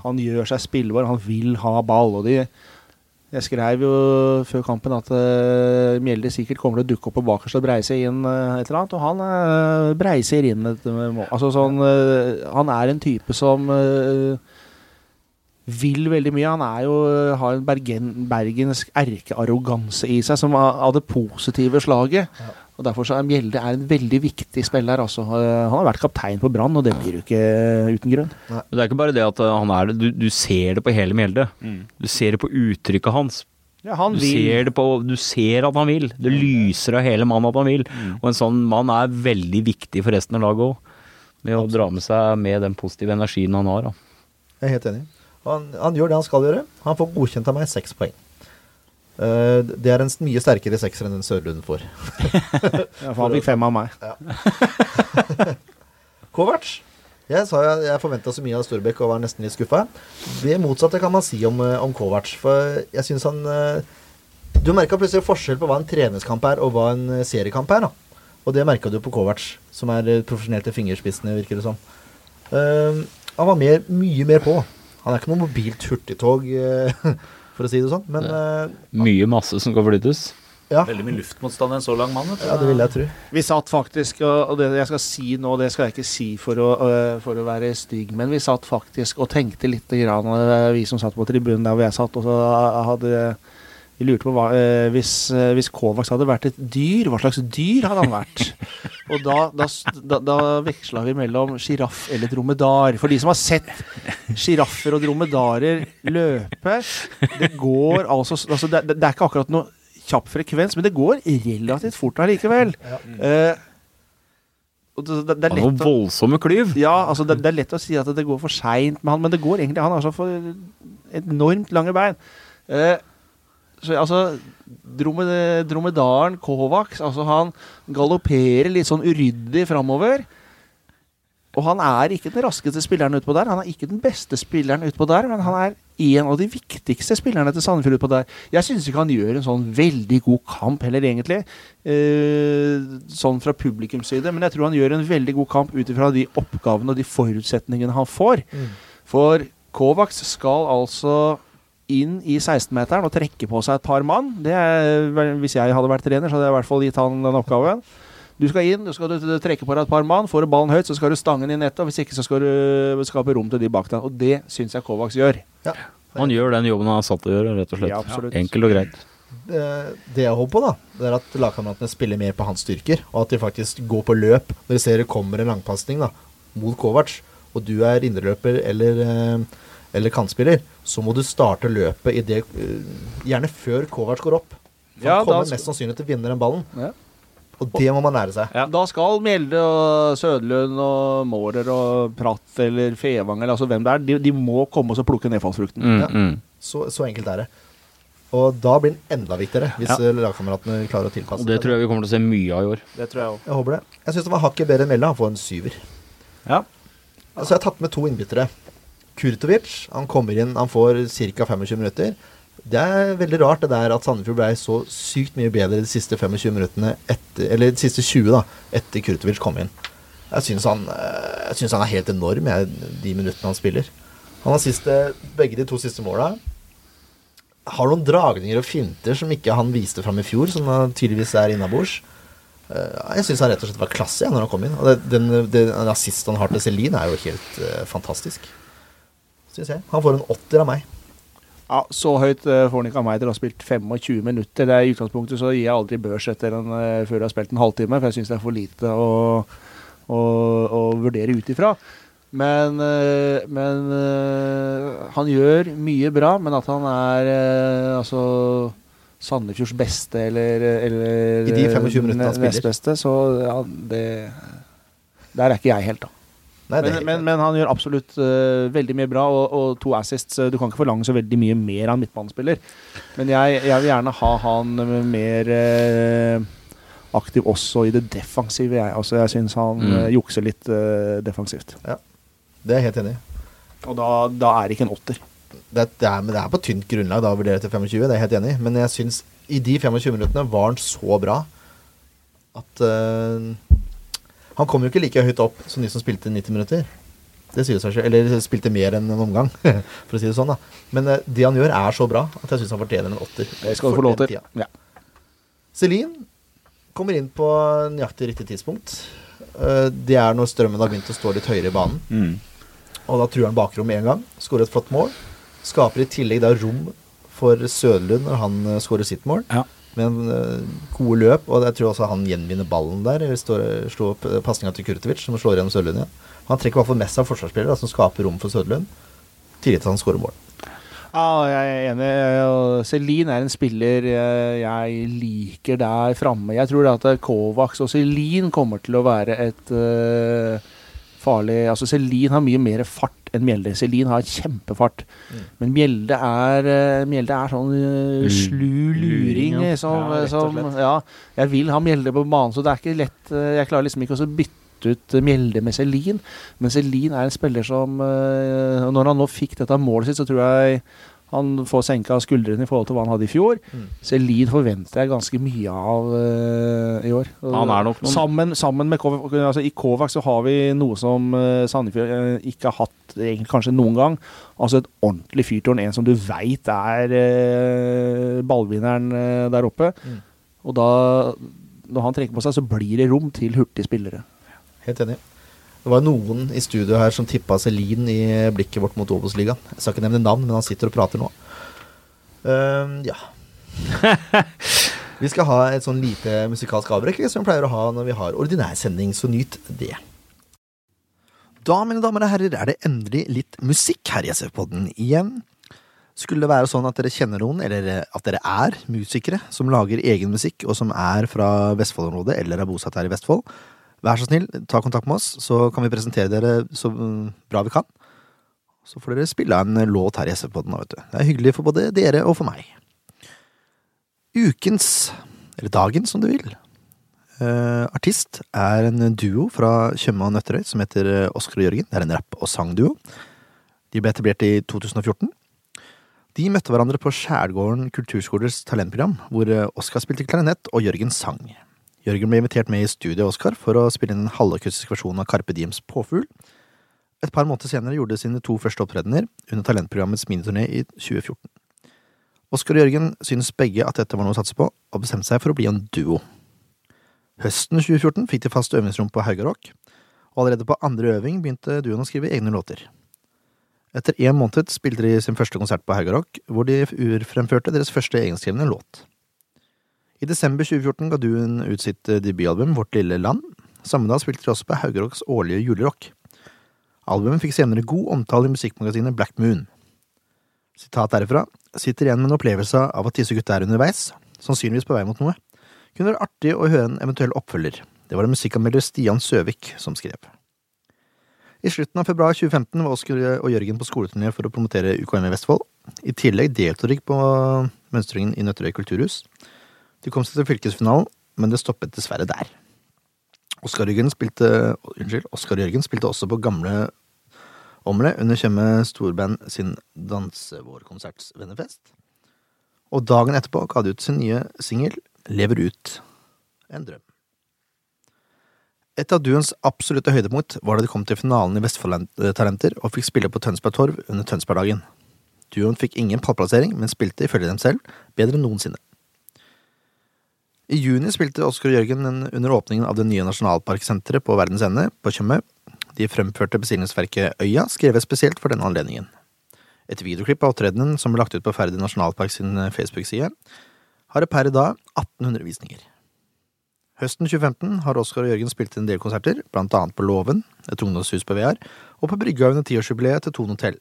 Han gjør seg spillbar, han vil ha ball. Og de, jeg skrev jo før kampen at uh, Mjelde sikkert kommer til å dukke opp på bakerste og breise inn uh, et eller annet, og han uh, breiser inn et mål. Altså sånn Han er en type som vil veldig mye. Han er jo, har en bergen, bergensk erkearroganse i seg, som av det positive slaget. Ja. Og Derfor så er Mjelde er en veldig viktig spiller. Altså. Eh, Han har vært kaptein på Brann, og det blir jo ikke uten grunn. Nei. det er ikke bare det at uh, han er det, du, du ser det på hele Mjelde. Du ser det på uttrykket hans. Ja, han Du vil ser, det på, du ser at han vil. Det lyser av hele mannen at han vil. Og en sånn mann er veldig viktig for resten av laget òg. Med å dra med seg med den positive energien han har. Da. Jeg er helt enig. Han, han gjør det han skal gjøre. Han får godkjent av meg seks poeng. Eh, det er en mye sterkere sekser enn den Sørlund får. ja, for Han fikk fem av meg. Kovac. Jeg sa jeg, jeg forventa så mye av Storbekk og var nesten litt skuffa. Det motsatte kan man si om, eh, om Kovac. For jeg syns han eh, Du merka plutselig forskjell på hva en treningskamp er, og hva en seriekamp er. da. Og det merka du på Kovac, som er profesjonelt til fingerspissene, virker det som. Uh, han var mer, mye mer på. Han er ikke noe mobilt hurtigtog, for å si det sånn. Men eh, Mye masse som skal flyttes. ja, Veldig mye luftmotstand i en så lang mann. ja, det vil jeg tro. Vi satt faktisk, og det jeg skal si nå, det skal jeg ikke si for å, øh, for å være stygg, men vi satt faktisk og tenkte litt, grann, øh, vi som satt på tribunen der hvor jeg satt, og så hadde vi lurte på hva øh, hvis, øh, hvis Kovacs hadde vært et dyr, hva slags dyr hadde han vært? Og da, da, da, da veksla vi mellom sjiraff eller dromedar. For de som har sett sjiraffer og dromedarer løpe Det går altså, altså det, det er ikke akkurat noe kjapp frekvens, men det går relativt fort allikevel. Eh, og det, det, det er lett voldsomme klyv. ja, altså det, det er lett å si at det går for seint med han, men det går egentlig Han har så for enormt lange bein. Eh, så altså dromed, Dromedaren Kovacs, altså han galopperer litt sånn uryddig framover. Og han er ikke den raskeste spilleren utpå der. Han er ikke den beste spilleren utpå der, men han er en av de viktigste spillerne til Sandefjord utpå der. Jeg syns ikke han gjør en sånn veldig god kamp heller, egentlig. Eh, sånn fra publikums side. Men jeg tror han gjør en veldig god kamp ut ifra de oppgavene og de forutsetningene han får. For Kovacs skal altså inn i 16-meteren og trekke på seg et par mann. Det er, hvis jeg hadde vært trener, så hadde jeg i hvert fall gitt han den oppgaven. Du skal inn, du skal trekke på deg et par mann. Får du ballen høyt, så skal du stange den i nettet. og Hvis ikke, så skal du skape rom til de bak deg. Og det syns jeg Kovacs gjør. Ja. Han gjør den jobben han er satt til å gjøre, rett og slett. Ja. Enkelt og greit. Det, det jeg håper på, da, det er at lagkameratene spiller mer på hans styrker, og at de faktisk går på løp. Når de ser det kommer en langpasning da, mot Kovac, og du er indreløper eller, eh, eller kantspiller, så må du starte løpet i det eh, Gjerne før Kovac går opp. For Ja, han kommer da- mest sannsynlig til å vinne den ballen, Ja. og det må man lære seg. Da skal Mjelde og Sødlund og Mårer og Pratt eller Fevang eller altså hvem det er, de, de må komme og så plukke nedfallsfrukten. Mm, Ja. mm. Så, så enkelt er det. Og da blir den enda viktigere, hvis Ja. eh, lagkameratene klarer å tilpasse seg. det tror jeg vi kommer til å se mye av i år. Det tror jeg også. Jeg håper det. Jeg syns det var hakket bedre enn Mjelde, Han får en syver. Ja. Altså, jeg har tatt med to innbyttere. Kurtovic han kommer inn, han får ca. 25 minutter. Det er veldig rart det der at Sandefjord ble så sykt mye bedre de siste 25 minuttene etter, Eller de siste 20 da, etter Kurtovic kom inn. Jeg syns han, eh, han er helt enorm, jeg, de minuttene han spiller. Han har siste, begge de to siste måla. Har noen dragninger og finter som ikke han viste fram i fjor, som tydeligvis er innabords. Eh, Jeg syns han rett og slett var klasse ja, når han kom inn. Og det, den, den, den assist han har til Celine, er jo helt uh, fantastisk. Syns jeg. Han får en åtter av meg. Ja, Så høyt eh, får han ikke av meg til å ha spilt 25 minutter. Det er I utgangspunktet så gir jeg aldri børs etter en, eh, før jeg har spilt en halvtime, for jeg syns det er for lite å, å, å vurdere ut ifra. Men, eh, men han gjør mye bra, men at han er altså Sandefjords beste eller, eller I de 25 minuttene han spiller. beste, så ja, det Der er ikke jeg helt, da. Nei, Men, men, men han gjør absolutt uh, veldig mye bra, og, og to assists. eh, Du kan ikke forlange så veldig mye mer av en midtbanespiller. Men jeg, jeg vil gjerne ha han mer uh, aktiv også i det defensive, jeg. Altså, jeg syns han Mm. jukser litt uh, defensivt. det er jeg helt enig i. Og da, da er det ikke en åtter. Det, det, er, det er på tynt grunnlag da å vurdere til 25, det er jeg helt enig i. Men jeg syns i de 25 minuttene var han så bra at Han kom jo ikke like høyt opp som de som spilte 90 minutter. Det sier seg selv. Eller spilte mer enn en omgang, for å si det sånn. da Men eh, det han gjør, er så bra at jeg syns han fortjener en åtter. Det skal du få lov til. Ja. Celine kommer inn på nøyaktig riktig tidspunkt. Eh, Det er når strømmen har begynt å stå litt høyere i banen. Mm. Og da truer han bakrom én en gang. Skårer et flott mål. Skaper i tillegg da rom for Søderlund når han uh, skårer sitt mål. Ja. Med en eh, gode løp, og jeg tror også han gjenvinner ballen der. Eller slår opp pasninga til Kurtovic, som slår gjennom Sørlund igjen. Han trekker i hvert fall med seg forsvarsspillere som skaper rom for Sørlund, Tidlig til han skårer mål. Ja, jeg er enig. Celine er en spiller eh, jeg liker der framme. Jeg tror at Kovacs og Celine kommer til å være et eh, farlig Altså Celine har mye mer fart enn Mjelde. Celine har kjempefart. Mm. Men Mjelde er, eh, Mjelde er sånn eh, slu luring ja. som, Ja, som. Ja, jeg vil ha Mjelde på banen, så det er ikke lett. eh, Jeg klarer liksom ikke å bytte ut Mjelde med Celine. Men Celine er en spiller som Når han nå fikk dette målet sitt, så tror jeg han får senka skuldrene i forhold til hva han hadde i fjor. Mm. Lid forventer jeg ganske mye av uh, i år. Han er nok noen- sammen, sammen med Kovac, altså I Kovac så har vi noe som uh, Sandefjord uh, ikke har hatt egentlig kanskje noen gang. Altså et ordentlig fyrtårn. En som du veit er uh, ballvinneren der oppe. Mm. Og da, når han trekker på seg, så blir det rom til hurtige spillere. Helt enig. Det var noen i studio her som tippa Celine i blikket vårt mot Obos-ligaen. Jeg skal ikke nevne navn, men han sitter og prater nå. Uh, ja. Vi skal ha et sånn lite musikalsk avbrekk som vi pleier å ha når vi har ordinær sending, så nyt det. Da, mine damer og herrer, er det endelig litt musikk her i SF-podden igjen. Skulle det være sånn at dere kjenner noen, eller at dere er musikere som lager egen musikk, og som er fra Vestfold-området eller er bosatt her i Vestfold, vær så snill, ta kontakt med oss, så kan vi presentere dere så bra vi kan. Så får dere spille en låt her i SF-podden, vet du. Det er hyggelig for både dere og for meg. Ukens, eller dagen som du vil, uh, artist er en duo fra Tjøme og Nøtterøy som heter eh, Oskar og Jørgen. Det er en rapp- og sangduo. De ble etablert i 2014. De møtte hverandre på Skjærgården kulturskolers talentprogram, hvor eh, Oskar spilte klarinett og Jørgen sang. Jørgen ble invitert med i studio av Oskar for å spille inn en halvakustisk versjon av Carpe Diems Påfugl. Et par måneder senere gjorde de sine to første opptredener under talentprogrammets miniturné i 2014. Oskar og Jørgen synes begge at dette var noe å satse på, og bestemte seg for å bli en duo. Høsten 2014 fikk de fast øvingsrom på Haugarock, og allerede på andre øving begynte duoen å skrive egne låter. Etter en måned spilte de sin første konsert på Haugarock, hvor de urfremførte deres første egenskrevne låt. I desember 2014 ga duoen ut sitt debutalbum Vårt lille land. Samme dag spilte de også på Haugeroks årlige julerock. Albumet fikk senere god omtale i musikkmagasinet Black Moon. Sitat derifra sitter igjen med en opplevelse av at disse gutta er underveis, sannsynligvis på vei mot noe. Kunne være artig å høre en eventuell oppfølger. Det var det musikkanmelder Stian Søvik som skrev. I slutten av februar 2015 var Oskar og Jørgen på skoleturné for å promotere UKM i Vestfold. I tillegg deltok de på mønstringen i Nøtterøy kulturhus. De kom seg til fylkesfinalen, men det stoppet dessverre der. Oskar Jørgen spilte, unnskyld, Oskar Jørgen spilte også på gamle Omle under Tjøme storband sin Dansevårkonserts vennefest. Og dagen etterpå ga de ut sin nye singel Lever ut en drøm. Et av duens absolutte høydepunkt var da de kom til finalen i Vestfoldtalenter og fikk spille på Tønsberg Torv under Tønsbergdagen. Duoen fikk ingen pallplassering, men spilte ifølge dem selv bedre enn noensinne. I juni spilte Oskar og Jørgen under åpningen av det nye nasjonalparksenteret på Verdens Ende på Tjøme. De fremførte bestillingsverket Øya, skrevet spesielt for denne anledningen. Et videoklipp av opptredenen som ble lagt ut på Færder nasjonalpark sin Facebook-side, har per i dag 1800 visninger. Høsten 2015 har Oskar og Jørgen spilt en del konserter, blant annet på Låven, et ungdomshus på VR, og på brygga under tiårsjubileet til Tone hotell.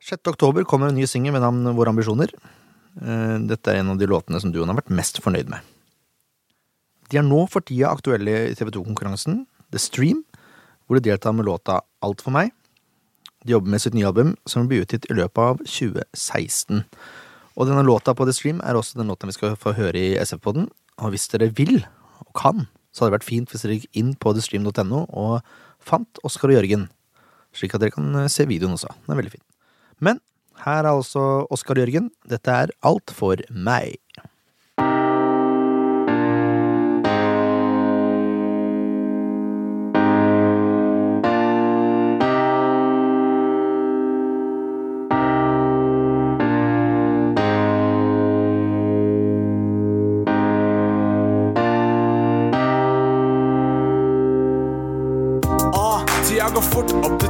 6. oktober kommer en ny singel med navn Våre ambisjoner. Eh, dette er en av de låtene som duoen har vært mest fornøyd med. De er nå for tida aktuelle i TV 2-konkurransen The Stream, hvor de deltar med låta Alt for meg. De jobber med sitt nye album, som blir utgitt i løpet av 2016. Og denne låta på The Stream er også den låta vi skal få høre i SF-poden, og hvis dere vil, og kan, så hadde det vært fint hvis dere gikk inn på thestream.no og fant Oskar og Jørgen, slik at dere kan eh, se videoen også. Den er veldig fin. Men her er altså Oskar Jørgen. Dette er Alt for meg.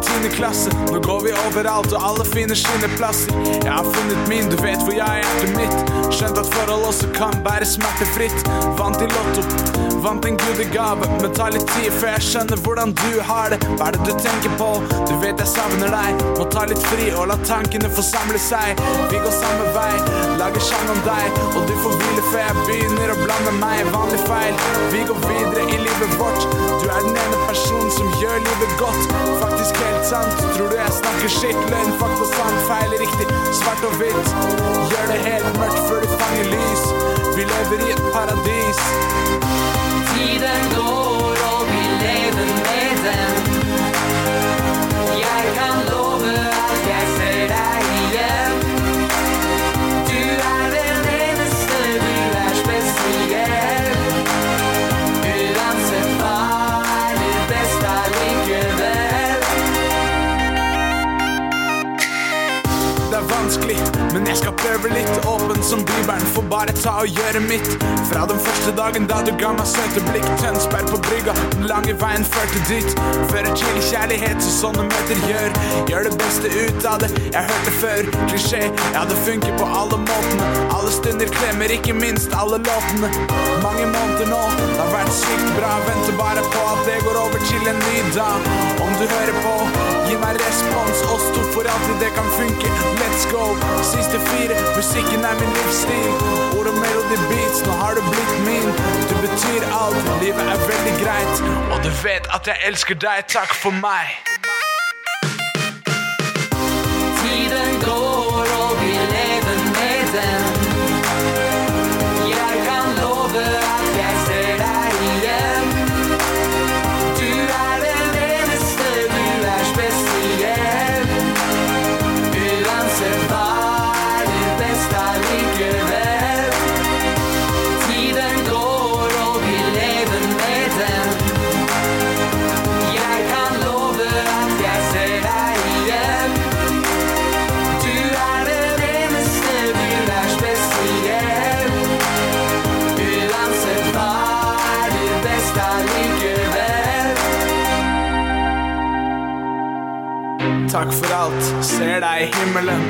Tiende klasse. Nå går vi overalt, og alle finner sine plasser. Jeg har funnet min, du vet hvor jeg er etter mitt. Skjønt at forhold også kan bære smertefritt. Vant i Lotto, vant en gudegave. Men tar litt tid før jeg skjønner hvordan du har det. Hva er det du tenker på? Du vet jeg savner deg. Må ta litt fri og la tankene få samle seg. Vi går samme vei, lager sang om deg. Og du får hvile før jeg begynner å blande meg vanlig feil. Vi går videre i livet vårt. Du er den ene personen som gjør livet godt. Helt sant. Tror du jeg snakker shit? Løgn, fakta, sant, feil, riktig, svart og hvitt. Gjør det helt mørkt før du fanger lys. Vi lever i et paradis. Tiden går Men jeg skal prøve litt åpen som Bibelen, får bare ta og gjøre mitt. Fra den første dagen da du ga meg søte blikk, Tønsberg på brygga, den lange veien førte dit. Fører til kjærlighet, så sånne møter gjør. Gjør det beste ut av det, jeg hørte før. Klisjé, ja det funker på alle måtene. Alle stunder klemmer, ikke minst alle låtene. Mange måneder nå, det har vært sykt bra. Venter bare på at det går over til en ny dag. Om du hører på, gi meg respons. Oss to for alltid, det kan funke. Let's go. Siste fire, musikken er min livsstil. Ord og melody beats, nå har du blitt min. Du betyr alt, livet er veldig greit. Og du vet at jeg elsker deg, takk for meg. Takk for alt, ser deg i himmelen.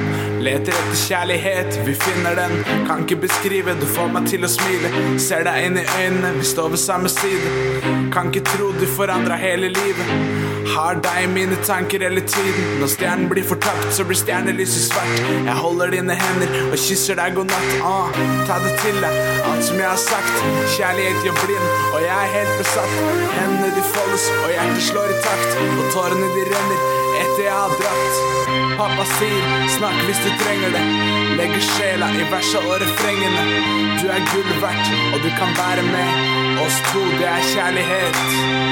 Leter etter kjærlighet, vi finner den. Kan ikke beskrive, du får meg til å smile. Ser deg inn i øynene, vi står ved samme side. Kan ikke tro du forandra hele livet. Har deg i mine tanker hele tiden. Når stjernen blir fortapt, så blir stjernelyset svart. Jeg holder dine hender og kysser deg god natt. Ah, ta det til deg, alt som jeg har sagt. Kjærlighet gjør blind, og jeg er helt besatt. Hendene de foldes, og hjertet slår i takt. Og tårene de renner etter jeg har dratt. Pappa sier, snakk hvis du trenger det. Legger sjela i versa og refrengene. Du er gull verdt, og du kan være med. Oss to, det er kjærlighet.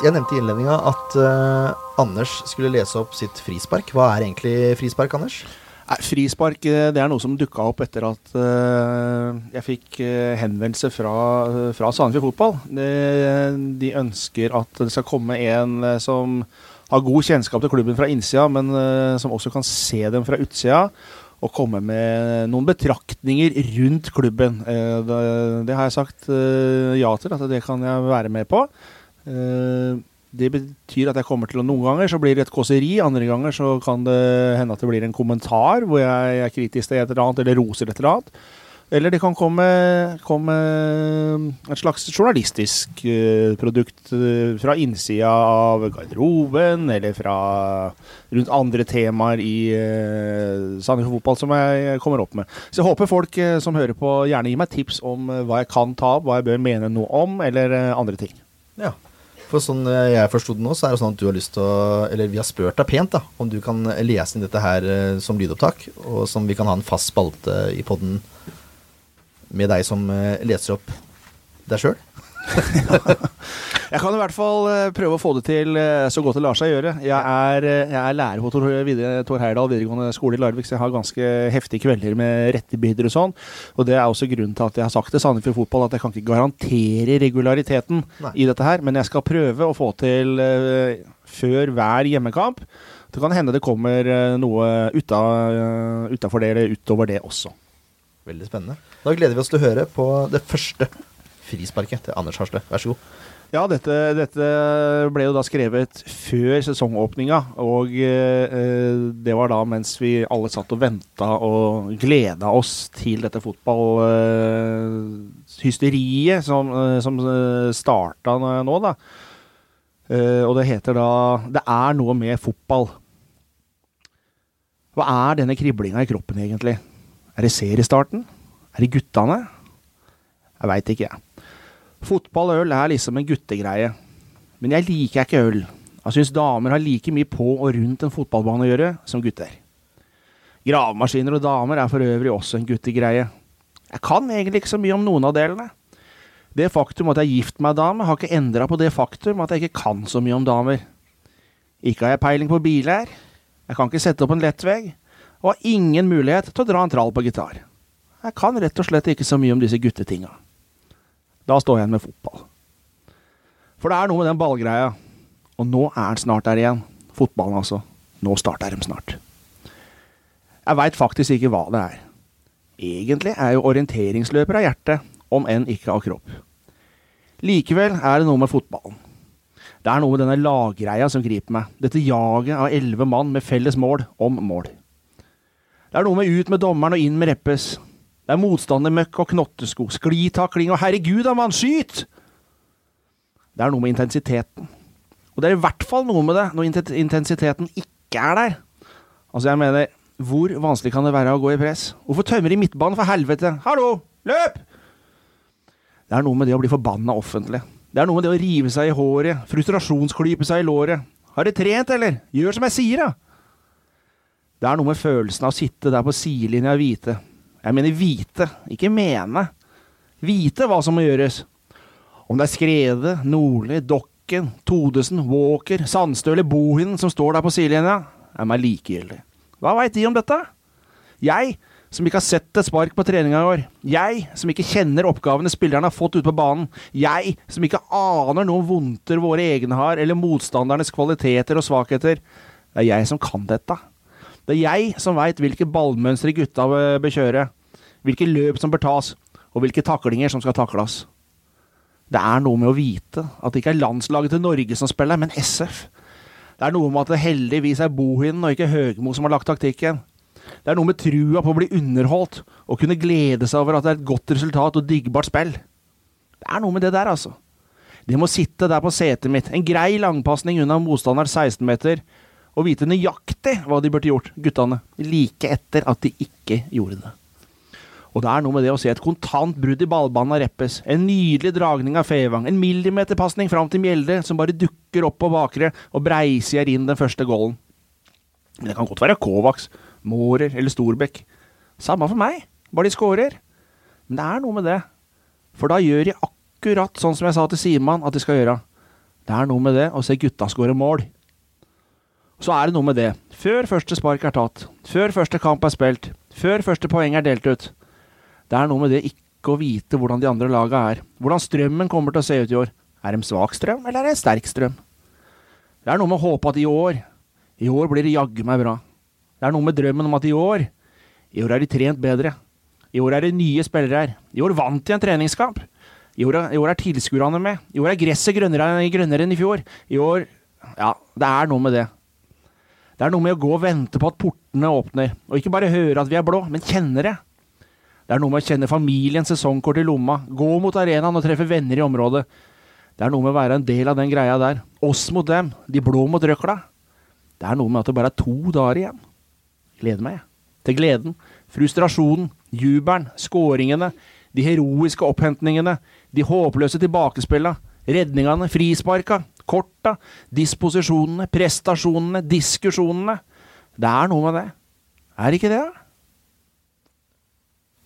Jeg nevnte i innledninga at uh, Anders skulle lese opp sitt frispark. Hva er egentlig frispark, Anders? Nei, frispark eh, det er noe som dukka opp etter at uh, jeg fikk uh, henvendelse fra, fra Sandefjord Fotball. De, de ønsker at det skal komme en som har god kjennskap til klubben fra innsida, men som også kan se dem fra utsida. Og komme med noen betraktninger rundt klubben. Det, det har jeg sagt ja til, at det kan jeg være med på. Eh, det betyr at jeg kommer til å Noen ganger så blir det et kåseri, andre ganger så kan det hende at det blir en kommentar hvor jeg er kritisk til et eller annet, eller roser et eller annet. Eller det kan komme, komme et slags journalistisk eh, produkt eh, fra innsida av garderoben, eller fra rundt andre temaer i Sandefjord Fotball som jeg kommer opp med. Så jeg håper folk som hører på, gjerne gir meg tips om hva jeg kan ta opp, hva jeg bør mene noe om, eller andre ting. Ja. For sånn eh, jeg forsto det nå, så er det sånn at du har lyst til å Eller vi har spurt deg pent, da, om du kan lese inn dette her eh, som lydopptak, og som vi kan ha en fast spalte i podden med deg som eh, leser opp deg sjøl. Jeg kan i hvert fall eh, prøve å få det til eh, så godt det lar seg gjøre. Jeg er, eh, jeg er lærer på Tor, Heyerdahl videregående skole i Larvik, så jeg har ganske heftige kvelder med rettebilder og sånn. Og det er også grunnen til at jeg har sagt til Sandefjord Fotball at jeg kan ikke garantere regulariteten Nei. i dette her, men jeg skal prøve å få til før hver hjemmekamp. Det kan hende det kommer noe uta, utafor det eller utover det også. Veldig spennende. Da gleder vi oss til å høre på det første frisparket til Anders Harstø. Vær så god. Ja, dette, dette ble jo da skrevet før sesongåpninga, og eh, det var da mens vi alle satt og venta og gleda oss til dette fotballhysteriet som, eh, som eh, starta nå, da. Eh, og det heter da 'Det er noe med fotball'. Hva er denne kriblinga i kroppen egentlig? Er det seriestarten? Er det guttene? Jeg veit ikke, jeg. Fotball og øl er liksom en guttegreie. Men jeg liker ikke øl. Jeg syns damer har like mye på og rundt en fotballbane å gjøre som gutter. Gravemaskiner og damer er for øvrig også en guttegreie. Jeg kan egentlig ikke så mye om noen av delene. Det faktum at jeg er gift med ei dame, har ikke endra på det faktum at jeg ikke kan så mye om damer. Ikke har jeg peiling på biler, jeg kan ikke sette opp en lettvegg, og har ingen mulighet til å dra en trall på gitar. Jeg kan rett og slett ikke så mye om disse guttetinga. Da står jeg igjen med fotball. For det er noe med den ballgreia, og nå er den snart der igjen. Fotballen, altså. Nå starter de snart. Jeg veit faktisk ikke hva det er. Egentlig er jo orienteringsløper av hjerte, om enn ikke av kropp. Likevel er det noe med fotballen. Det er noe med denne laggreia som griper meg. Dette jaget av elleve mann med felles mål om mål. Det er noe med ut med dommeren og inn med Reppes. Det er motstandermøkk og knottesko, sklitakling og herregud da, mann, skyt! Det er noe med intensiteten. Og det er i hvert fall noe med det når intensiteten ikke er der. Altså, jeg mener, hvor vanskelig kan det være å gå i press? Hvorfor tømmer de midtbanen, for helvete? Hallo! Løp! Det er noe med det å bli forbanna offentlig. Det er noe med det å rive seg i håret, frustrasjonsklype seg i låret. Har du trent, eller? Gjør som jeg sier, da! Det er noe med følelsen av å sitte der på sidelinja og vite. Jeg mener vite, ikke mene. Vite hva som må gjøres. Om det er Skrede, Nordli, Dokken, Todesen, Walker, Sandstø eller Bohinen som står der på sidelinja, er meg likegyldig. Hva veit de om dette? Jeg, som ikke har sett et spark på treninga i år. Jeg, som ikke kjenner oppgavene spillerne har fått ute på banen. Jeg, som ikke aner noen vondter våre egne har, eller motstandernes kvaliteter og svakheter. Det er jeg som kan dette. Det er jeg som veit hvilke ballmønstre gutta bør kjøre, hvilke løp som bør tas, og hvilke taklinger som skal takles. Det er noe med å vite at det ikke er landslaget til Norge som spiller, men SF. Det er noe med at det heldigvis er Bohinen og ikke Høgmo som har lagt taktikken. Det er noe med trua på å bli underholdt og kunne glede seg over at det er et godt resultat og diggbart spill. Det er noe med det der, altså. Det må sitte der på setet mitt, en grei langpasning unna motstanders 16-meter, og vite nøyaktig hva de burde gjort, guttene, like etter at de ikke gjorde det. Og det er noe med det å se et kontant brudd i ballbanen av Reppes, en nydelig dragning av Fevang, en millimeterpasning fram til Mjelde, som bare dukker opp på bakre og breisier inn den første goalen. Men det kan godt være Kovacs, Mårer eller Storbekk. Samme for meg, bare de scorer. Men det er noe med det. For da gjør de akkurat sånn som jeg sa til Siman at de skal gjøre. Det er noe med det å se gutta skåre mål. Så er det noe med det. Før første spark er tatt, før første kamp er spilt, før første poeng er delt ut. Det er noe med det ikke å vite hvordan de andre laga er. Hvordan strømmen kommer til å se ut i år. Er det en svak strøm, eller er det en sterk strøm? Det er noe med å håpe at i år I år blir det jaggu meg bra. Det er noe med drømmen om at i år I år er de trent bedre. I år er det nye spillere her. I år vant de en treningskamp. I år, i år er tilskuerne med. I år er gresset grønnere, grønnere enn i fjor. I år Ja, det er noe med det. Det er noe med å gå og vente på at portene åpner, og ikke bare høre at vi er blå, men kjenne det. Det er noe med å kjenne familiens sesongkort i lomma, gå mot arenaen og treffe venner i området. Det er noe med å være en del av den greia der. Oss mot dem, de blå mot røkla. Det er noe med at det bare er to dager igjen. Gleder meg, jeg. Til gleden, frustrasjonen, jubelen, skåringene, de heroiske opphentningene, de håpløse tilbakespilla, redningene, frisparka, korta, disposisjonene, prestasjonene, diskusjonene. Det er noe med det. Er det ikke det? da?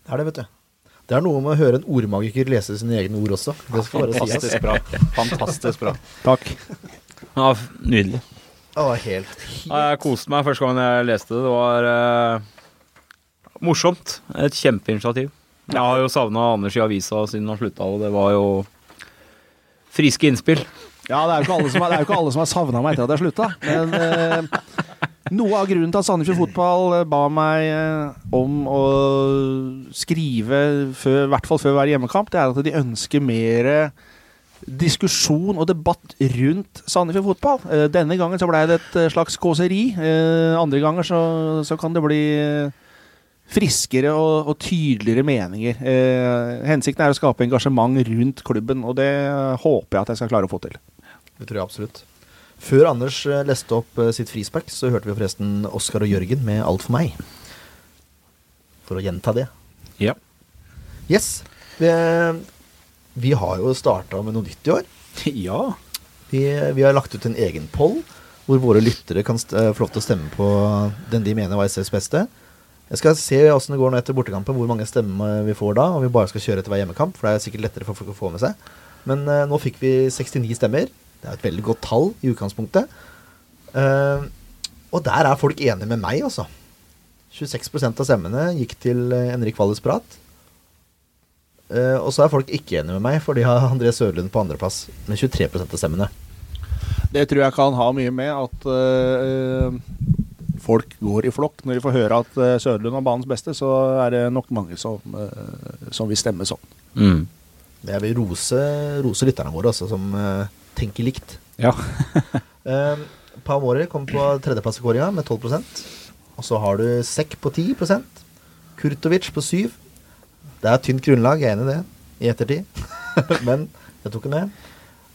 Det er det, vet du. Det er noe med å høre en ordmagiker lese sine egne ord også. Det skal bare sies. Fantastisk bra. Fantastisk bra. Takk. Ja, nydelig. Det var helt, Ja, jeg koste meg første gang jeg leste det. Det var eh, morsomt. Et kjempeinitiativ. Jeg har jo savna Anders i avisa siden han slutta, og det var jo friske innspill. Ja, det er jo ikke alle som har, det alle savna meg etter at jeg slutta. Men eh, noe av grunnen til at Sandefjord Fotball eh, ba meg eh, om å skrive, før, i hvert fall før hver hjemmekamp, det er at de ønsker mer diskusjon og debatt rundt Sandefjord Fotball. Eh, denne gangen så ble det et eh, slags kåseri. Andre ganger så, så kan det bli friskere og, og tydeligere meninger. Hensikten er å skape engasjement rundt klubben, og det håper jeg at jeg skal klare å få til. Det tror jeg absolutt. Før Anders eh, leste opp eh, sitt frispark, så hørte vi forresten Oskar og Jørgen med 'Alt for meg'. For å gjenta det. Ja. Yes. Vi, vi har jo starta med noe nytt i år. ja. Vi, vi har lagt ut en egen poll hvor våre lyttere kan eh, få lov til å stemme på den de mener var SFs beste. Jeg skal se åssen det går nå etter bortekampen, hvor mange stemmer vi får da. Om vi bare skal kjøre etter hver hjemmekamp, for det er sikkert lettere for folk å få med seg. Men uh, nå fikk vi 69 stemmer. Det er et veldig godt tall i utgangspunktet. Uh, og der er folk enige med meg, altså. 26% av stemmene gikk til eh, Henrik Walles prat. Uh, og så er folk ikke enige med meg, for de har André Sørlund på andreplass med 23% av stemmene. Det tror jeg kan ha mye med at uh, folk går i flokk. Når de får høre at Sørlund er banens beste, så er det nok mange som, som vil stemme sånn. Mm. Jeg vil rose, rose lytterne våre, også, som tenker likt. Ja. um, Pamore kom på tredjeplass i kåringa med 12% Og så har du Sekk på 10% Kurtovic på 7 Det er tynt grunnlag, jeg er enig i det, i ettertid. Men jeg tok den med.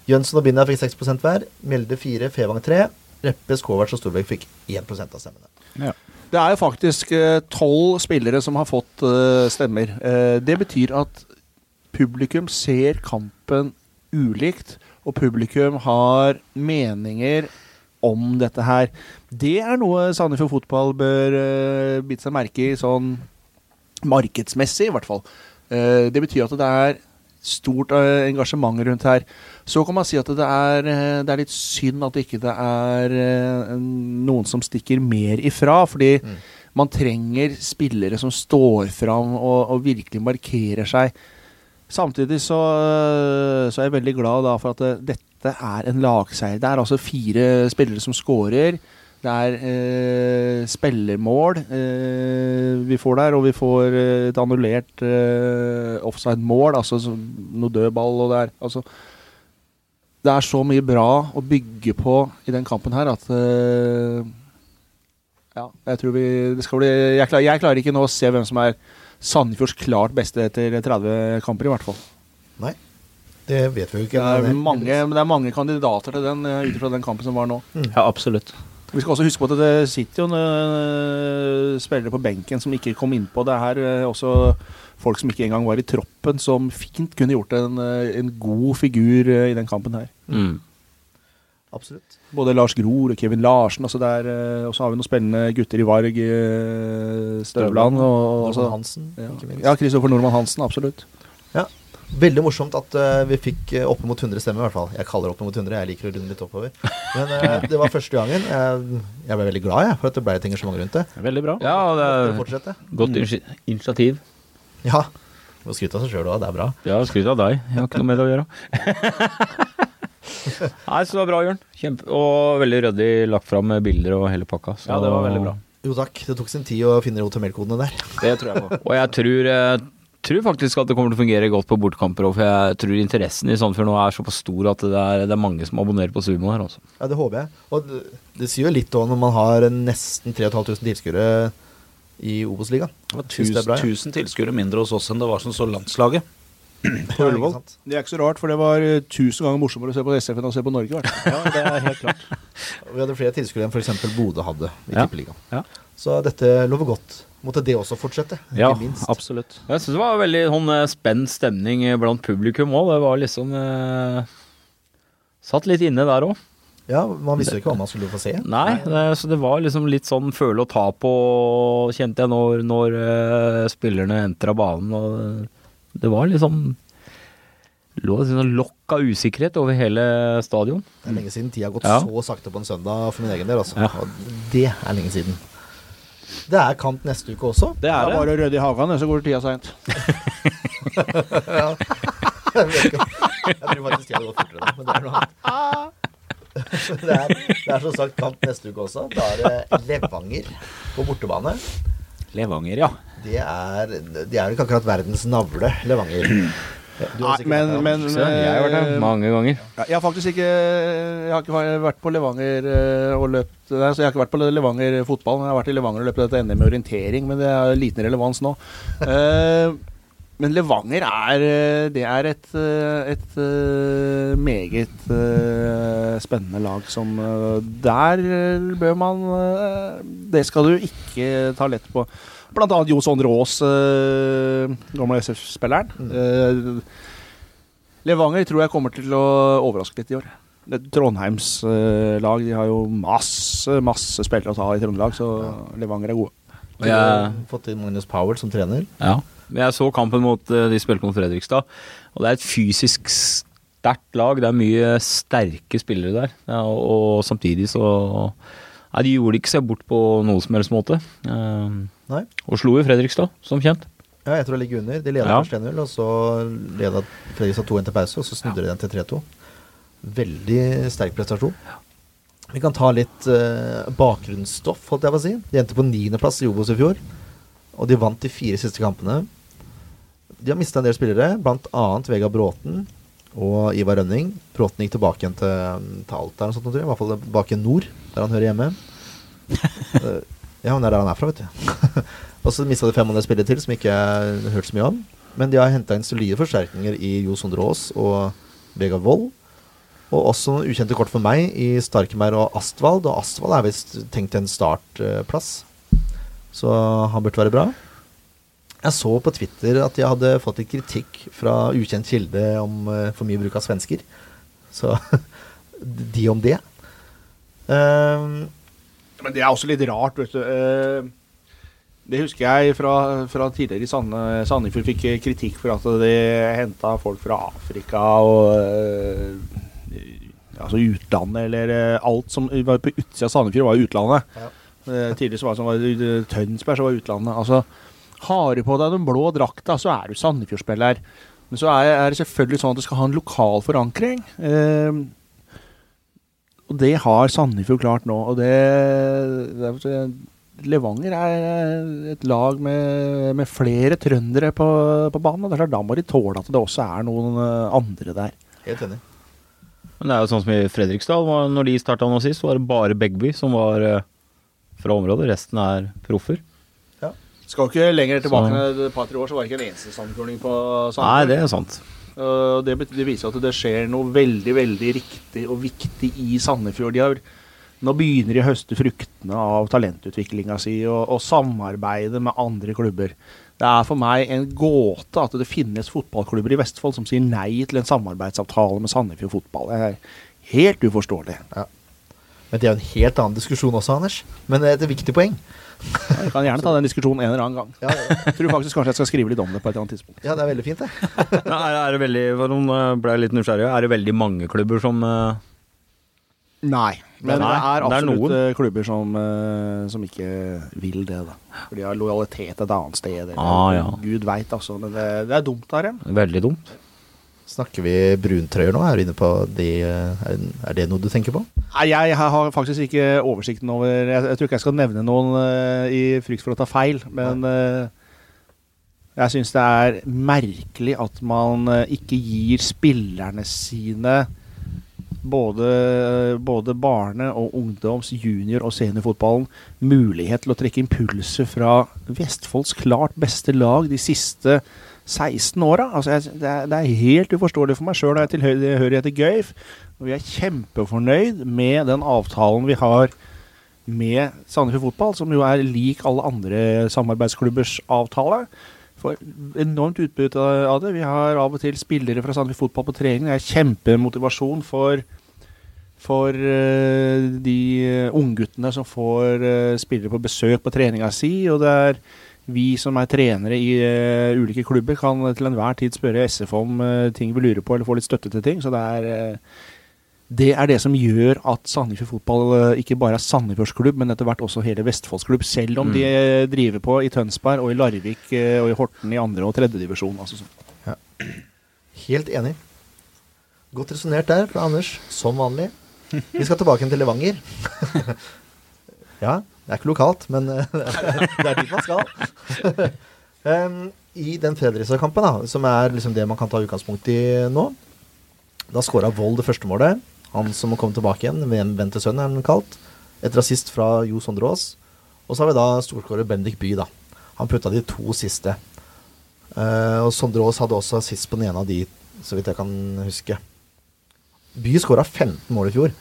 Jønsson og Binda fikk 6% hver. Mjelde 4, Fevang 3. Reppe, Skåvert og Storbekk fikk 1% av stemmene. Det er jo faktisk eh, tolv spillere som har fått eh, stemmer. Eh, det betyr at publikum ser kampen ulikt, og publikum har meninger om dette her. Det er noe Sandefjord Fotball bør uh, bite seg merke i, sånn markedsmessig i hvert fall. Uh, det betyr at det er stort uh, engasjement rundt her. Så kan man si at det er, det er litt synd at ikke det er eh, noen som stikker mer ifra. Fordi man trenger spillere som står fram og, og virkelig markerer seg. Samtidig så, eh, så er jeg veldig glad da for at det, dette er en lagseier. Det er altså fire spillere som scorer. Det er eh, spillermål eh, vi får der, og vi får eh, et annullert eh, offside-mål, altså så- noe dødball og det er altså Det er så mye bra å bygge på i den kampen her at eh, Ja, jeg tror vi det skal bli jeg, jeg klarer ikke nå å se hvem som er Sandefjords klart beste etter 30 kamper, i hvert fall. Nei, det vet vi jo Det ikke. er mange, men det er mange kandidater til den eh, ut ifra den kampen som var nå. ja, absolutt. Vi skal også huske på at det sitter jo noen spillere på benken som ikke kom innpå. Det er her eh, også folk som ikke engang var i troppen, som fint kunne gjort en, eh, en god figur eh, i den kampen her. Mm. Absolutt. Både Lars Gror og Kevin Larsen. Altså eh, og så har vi noen spennende gutter i Varg, eh, Støvland og og også, Hansen, ja. ikke minst. ja, Kristoffer Nordmann Hansen. Absolutt. Ja. Veldig morsomt at uh, vi fikk uh, oppimot 100 stemmer, i hvert fall. Jeg kaller det oppimot 100, jeg liker å runde litt oppover. Men uh, det var første gangen. Jeg, jeg ble veldig glad jeg, for at det ble et engasjement rundt det. Veldig bra. Ja, det er godt initiativ. Ja. Må skryte av seg sjøl òg, det er bra. Ja, skryt av deg. Jeg har ikke noe med det å gjøre. Nei, så det var bra, Jørn. Kjempe, og veldig ryddig lagt fram med bilder og hele pakka. Så, Ja, det var veldig bra. Jo takk, det tok sin tid å finne HTML-kodene der. Det tror jeg på. Og jeg tror, jeg tror faktisk at det kommer til å fungere godt på bortkamper òg, for jeg tror interessen i Sandefjord nå er såpass stor at det er, det er mange som abonnerer på Sumo her, også. Ja, det håper jeg. Og det, det sier jo litt òg når man har nesten 3500 tilskuere i Obos-ligaen. Det var Synes det er bra, ja. tilskuere mindre hos oss enn det var som så landslaget. På Ullevål. Det er ikke så rart, for det var eh, tusen ganger morsommere å se på SF enn å se på Norge. Ja, det er helt klart. Vi hadde flere tilskuere enn f.eks. Bodø hadde i Ja. Tippeligaen. Ja. Så dette lover godt. Måtte det også fortsette, ikke Ja, minst. absolutt. Jeg syns det var veldig sånn eh, spent stemning eh, blant publikum òg. Det var liksom eh, Satt litt inne der òg. Ja, Man visste jo ikke hva man skulle få se. Nei, det, så det var liksom litt sånn føle og ta på, kjente jeg, når, når eh, spillerne entra banen. Og det var liksom lå et sånn lokk av usikkerhet over hele stadion. Det er lenge siden. Tida har gått Ja. så sakte på en søndag for min egen del. Altså. Ja. Og det er lenge siden. Det er kamp neste uke også. Det Det er det. bare å rydde i hagen, så går tida seint. Jeg, om- jeg tror faktisk tida har gått fortere nå, men det er noe annet. Det er, det er som sagt kamp neste uke også. Da er det Levanger på bortebane. Levanger, ja. Det er, det er ikke akkurat verdens navle, Levanger. Har Nei, men, men jeg har vært der eh, mange ganger. Ja, Jeg har faktisk ikke Jeg har ikke vært på Levanger eh, og løpt der, så jeg har ikke vært på Levanger fotball. men Jeg har vært i Levanger og løpt dette NM med orientering, men det er liten relevans nå. Eh, men Levanger er Det er et, et meget spennende lag som Der bør man Det skal du ikke ta lett på. Blant annet Jo Sondre Aas, uh, gamle SF-spilleren. Eh, Levanger tror jeg kommer til å overraske litt i år. Trondheims uh, lag de har jo masse masse spillere å ta i Trøndelag, så Levanger er gode. Og jeg, Fått inn Magnus Powell som trener. ja. Men jeg så kampen mot uh, de spilte mot Fredrikstad, og det er et fysisk sterkt lag. Det er mye sterke spillere der, ja, og, og samtidig så Nei, de gjorde ikke seg bort på noen som helst måte. Eh, Nei. og slo jo Fredrikstad, som kjent. Ja, jeg tror de ligger under. De leda Ja. først 1-0, og så leda Fredrikstad 2-1 til pause, og så snudde de den til 3-2. Veldig sterk prestasjon. Vi kan ta litt uh, bakgrunnsstoff, holdt jeg på å si. De endte på niendeplass i Obos i fjor, og de vant de fire siste kampene. De har mista en del spillere, bl.a. Vegard Bråten og Ivar Rønning. Bråten gikk tilbake igjen til, til Alta, sånt, i hvert fall tilbake nord, der han hører hjemme. Ja, men det er der han er fra, vet du. og så mista de fem andre spillere til, som ikke jeg har hørt så mye om. Men de har henta inn solide forsterkninger i Jo Sondre Aas og Vegard Wold. Og også noen ukjente kort for meg i Starkemeyer og Astvald. Og Astvald er visst tenkt til en startplass, så han burde være bra. Jeg så på Twitter at jeg hadde fått litt kritikk fra ukjent kilde om eh, for mye bruk av svensker. Så de om det. Uh, Men det er også litt rart, vet du. Uh, Det husker jeg fra, fra tidligere i Sande, Sandefjord fikk kritikk for at de henta folk fra Afrika og uh, Altså utlandet, eller alt som var på utsida av Sandefjord, var utlandet. Ja. Tidligere så var det som var Tønsberg, så var utlandet. Altså, har du på deg den blå drakta, så er du Sandefjord-spiller. Men så er, er det selvfølgelig sånn at du skal ha en lokal forankring. Eh, og det har Sandefjord klart nå. Og det, det er- Levanger er et lag med, med flere trøndere på, på banen. Og det er klart, da må de tåle at det også er noen eh, andre der. helt enig. Men det er jo sånn som i Fredrikstad, når de starta nå sist, var det bare Begby som var eh, fra området. Resten er proffer. Skal jo ikke lenger tilbake enn et par-tre år, så var det ikke en eneste sandkuling på Nei, det er sant. Uh, det, det viser at det skjer noe veldig veldig riktig og viktig i Sandefjord. De har, nå begynner de å høste fruktene av talentutviklinga si og, og samarbeide med andre klubber. Det er for meg en gåte at det finnes fotballklubber i Vestfold som sier nei til en samarbeidsavtale med Sandefjord Fotball. Det er helt uforståelig. Men det er jo en helt annen diskusjon også, Anders. Men det er et viktig poeng. Jeg kan gjerne ta den diskusjonen en eller annen gang. Ja, ja. Jeg tror faktisk kanskje jeg skal skrive litt om det på et eller annet tidspunkt. ja det er veldig fint, det. Ja, er, er det veldig, for noen eh, ble litt nysgjerrige, er det veldig mange klubber som eh, Nei. Men Nei, det er det er eh, klubber som, som ikke vil det, da. For de har lojalitet et annet sted. Eller, Ah, ja. Gud veit, altså. Men det, det er dumt av dem. Veldig dumt. Snakker vi bruntrøyer nå? Er du inne på det Er er det noe du tenker på? Nei, jeg har faktisk ikke oversikten over Jeg, jeg tror ikke jeg skal nevne noen eh, i frykt for å ta feil, men eh, jeg syns det er merkelig at man eh, ikke gir spillerne sine både, både barne- og ungdoms-, junior- og seniorfotballen mulighet til å trekke impulser fra Vestfolds klart beste lag de siste 16 åra. Altså, jeg- det, er- det er helt uforståelig for meg sjøl og jeg tilhører til Gøyf. Og vi er kjempefornøyd med den avtalen vi har med Sandefjord Fotball, som jo er lik alle andre samarbeidsklubbers avtale. Får enormt utbytte av det. Vi har av og til spillere fra Sandefjord Fotball på trening. Det er kjempemotivasjon for, for uh, de uh, ungguttene som får uh, spillere på besøk på treninga si. Og det er vi som er trenere i uh, ulike klubber, kan til enhver tid spørre SF om uh, ting vi lurer på, eller få litt støtte til ting. Så det er uh, det er det som gjør at Sandefjord Fotball ikke bare er Sandefjordsklubb, men etter hvert også hele Vestfoldsklubb. Selv om Mm. de driver på i Tønsberg og i Larvik og i Horten i andre og tredjedivisjon. Altså, sånn. Helt enig. Godt resonnert der fra Anders, som vanlig. Vi skal tilbake til Levanger. ja, det er ikke lokalt, men eh, det er dit man skal. Um, I den Fredrikstad-kampen, som er liksom det man kan ta utgangspunkt i nå, da skåra Vold det første målet. Han som kom tilbake igjen, Ventesønnen er han kalt. Et rasist fra Jo Sondre Aas. Og så har vi da storskårer Bendik By, da. Han putta de to siste. Uh, og Sondre Aas hadde også assist på den ene av de, så vidt jeg kan huske. By skåra 15 mål i fjor,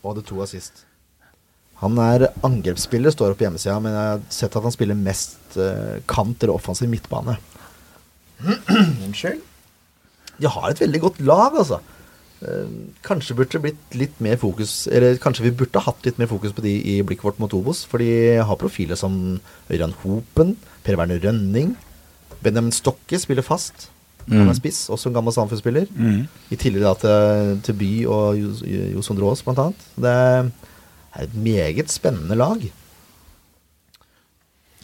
og hadde to assist. Han er angrepsspiller, står opp på hjemmesida, men jeg har sett at han spiller mest eh, kant eller offensiv midtbane. Unnskyld. De har et veldig godt lag, altså. Eh, kanskje burde det blitt litt mer fokus Eller kanskje vi burde hatt litt mer fokus på de i blikket vårt mot Obos. For de har profiler som Ørjan Hopen, Per Werner Rønning. Benjamin Stokke spiller fast. Han er spiss, også en gammel samfunnsspiller. Mm. I tillegg da til, til By og Johs Jo Sondre Aas, blant annet. Det er et meget spennende lag.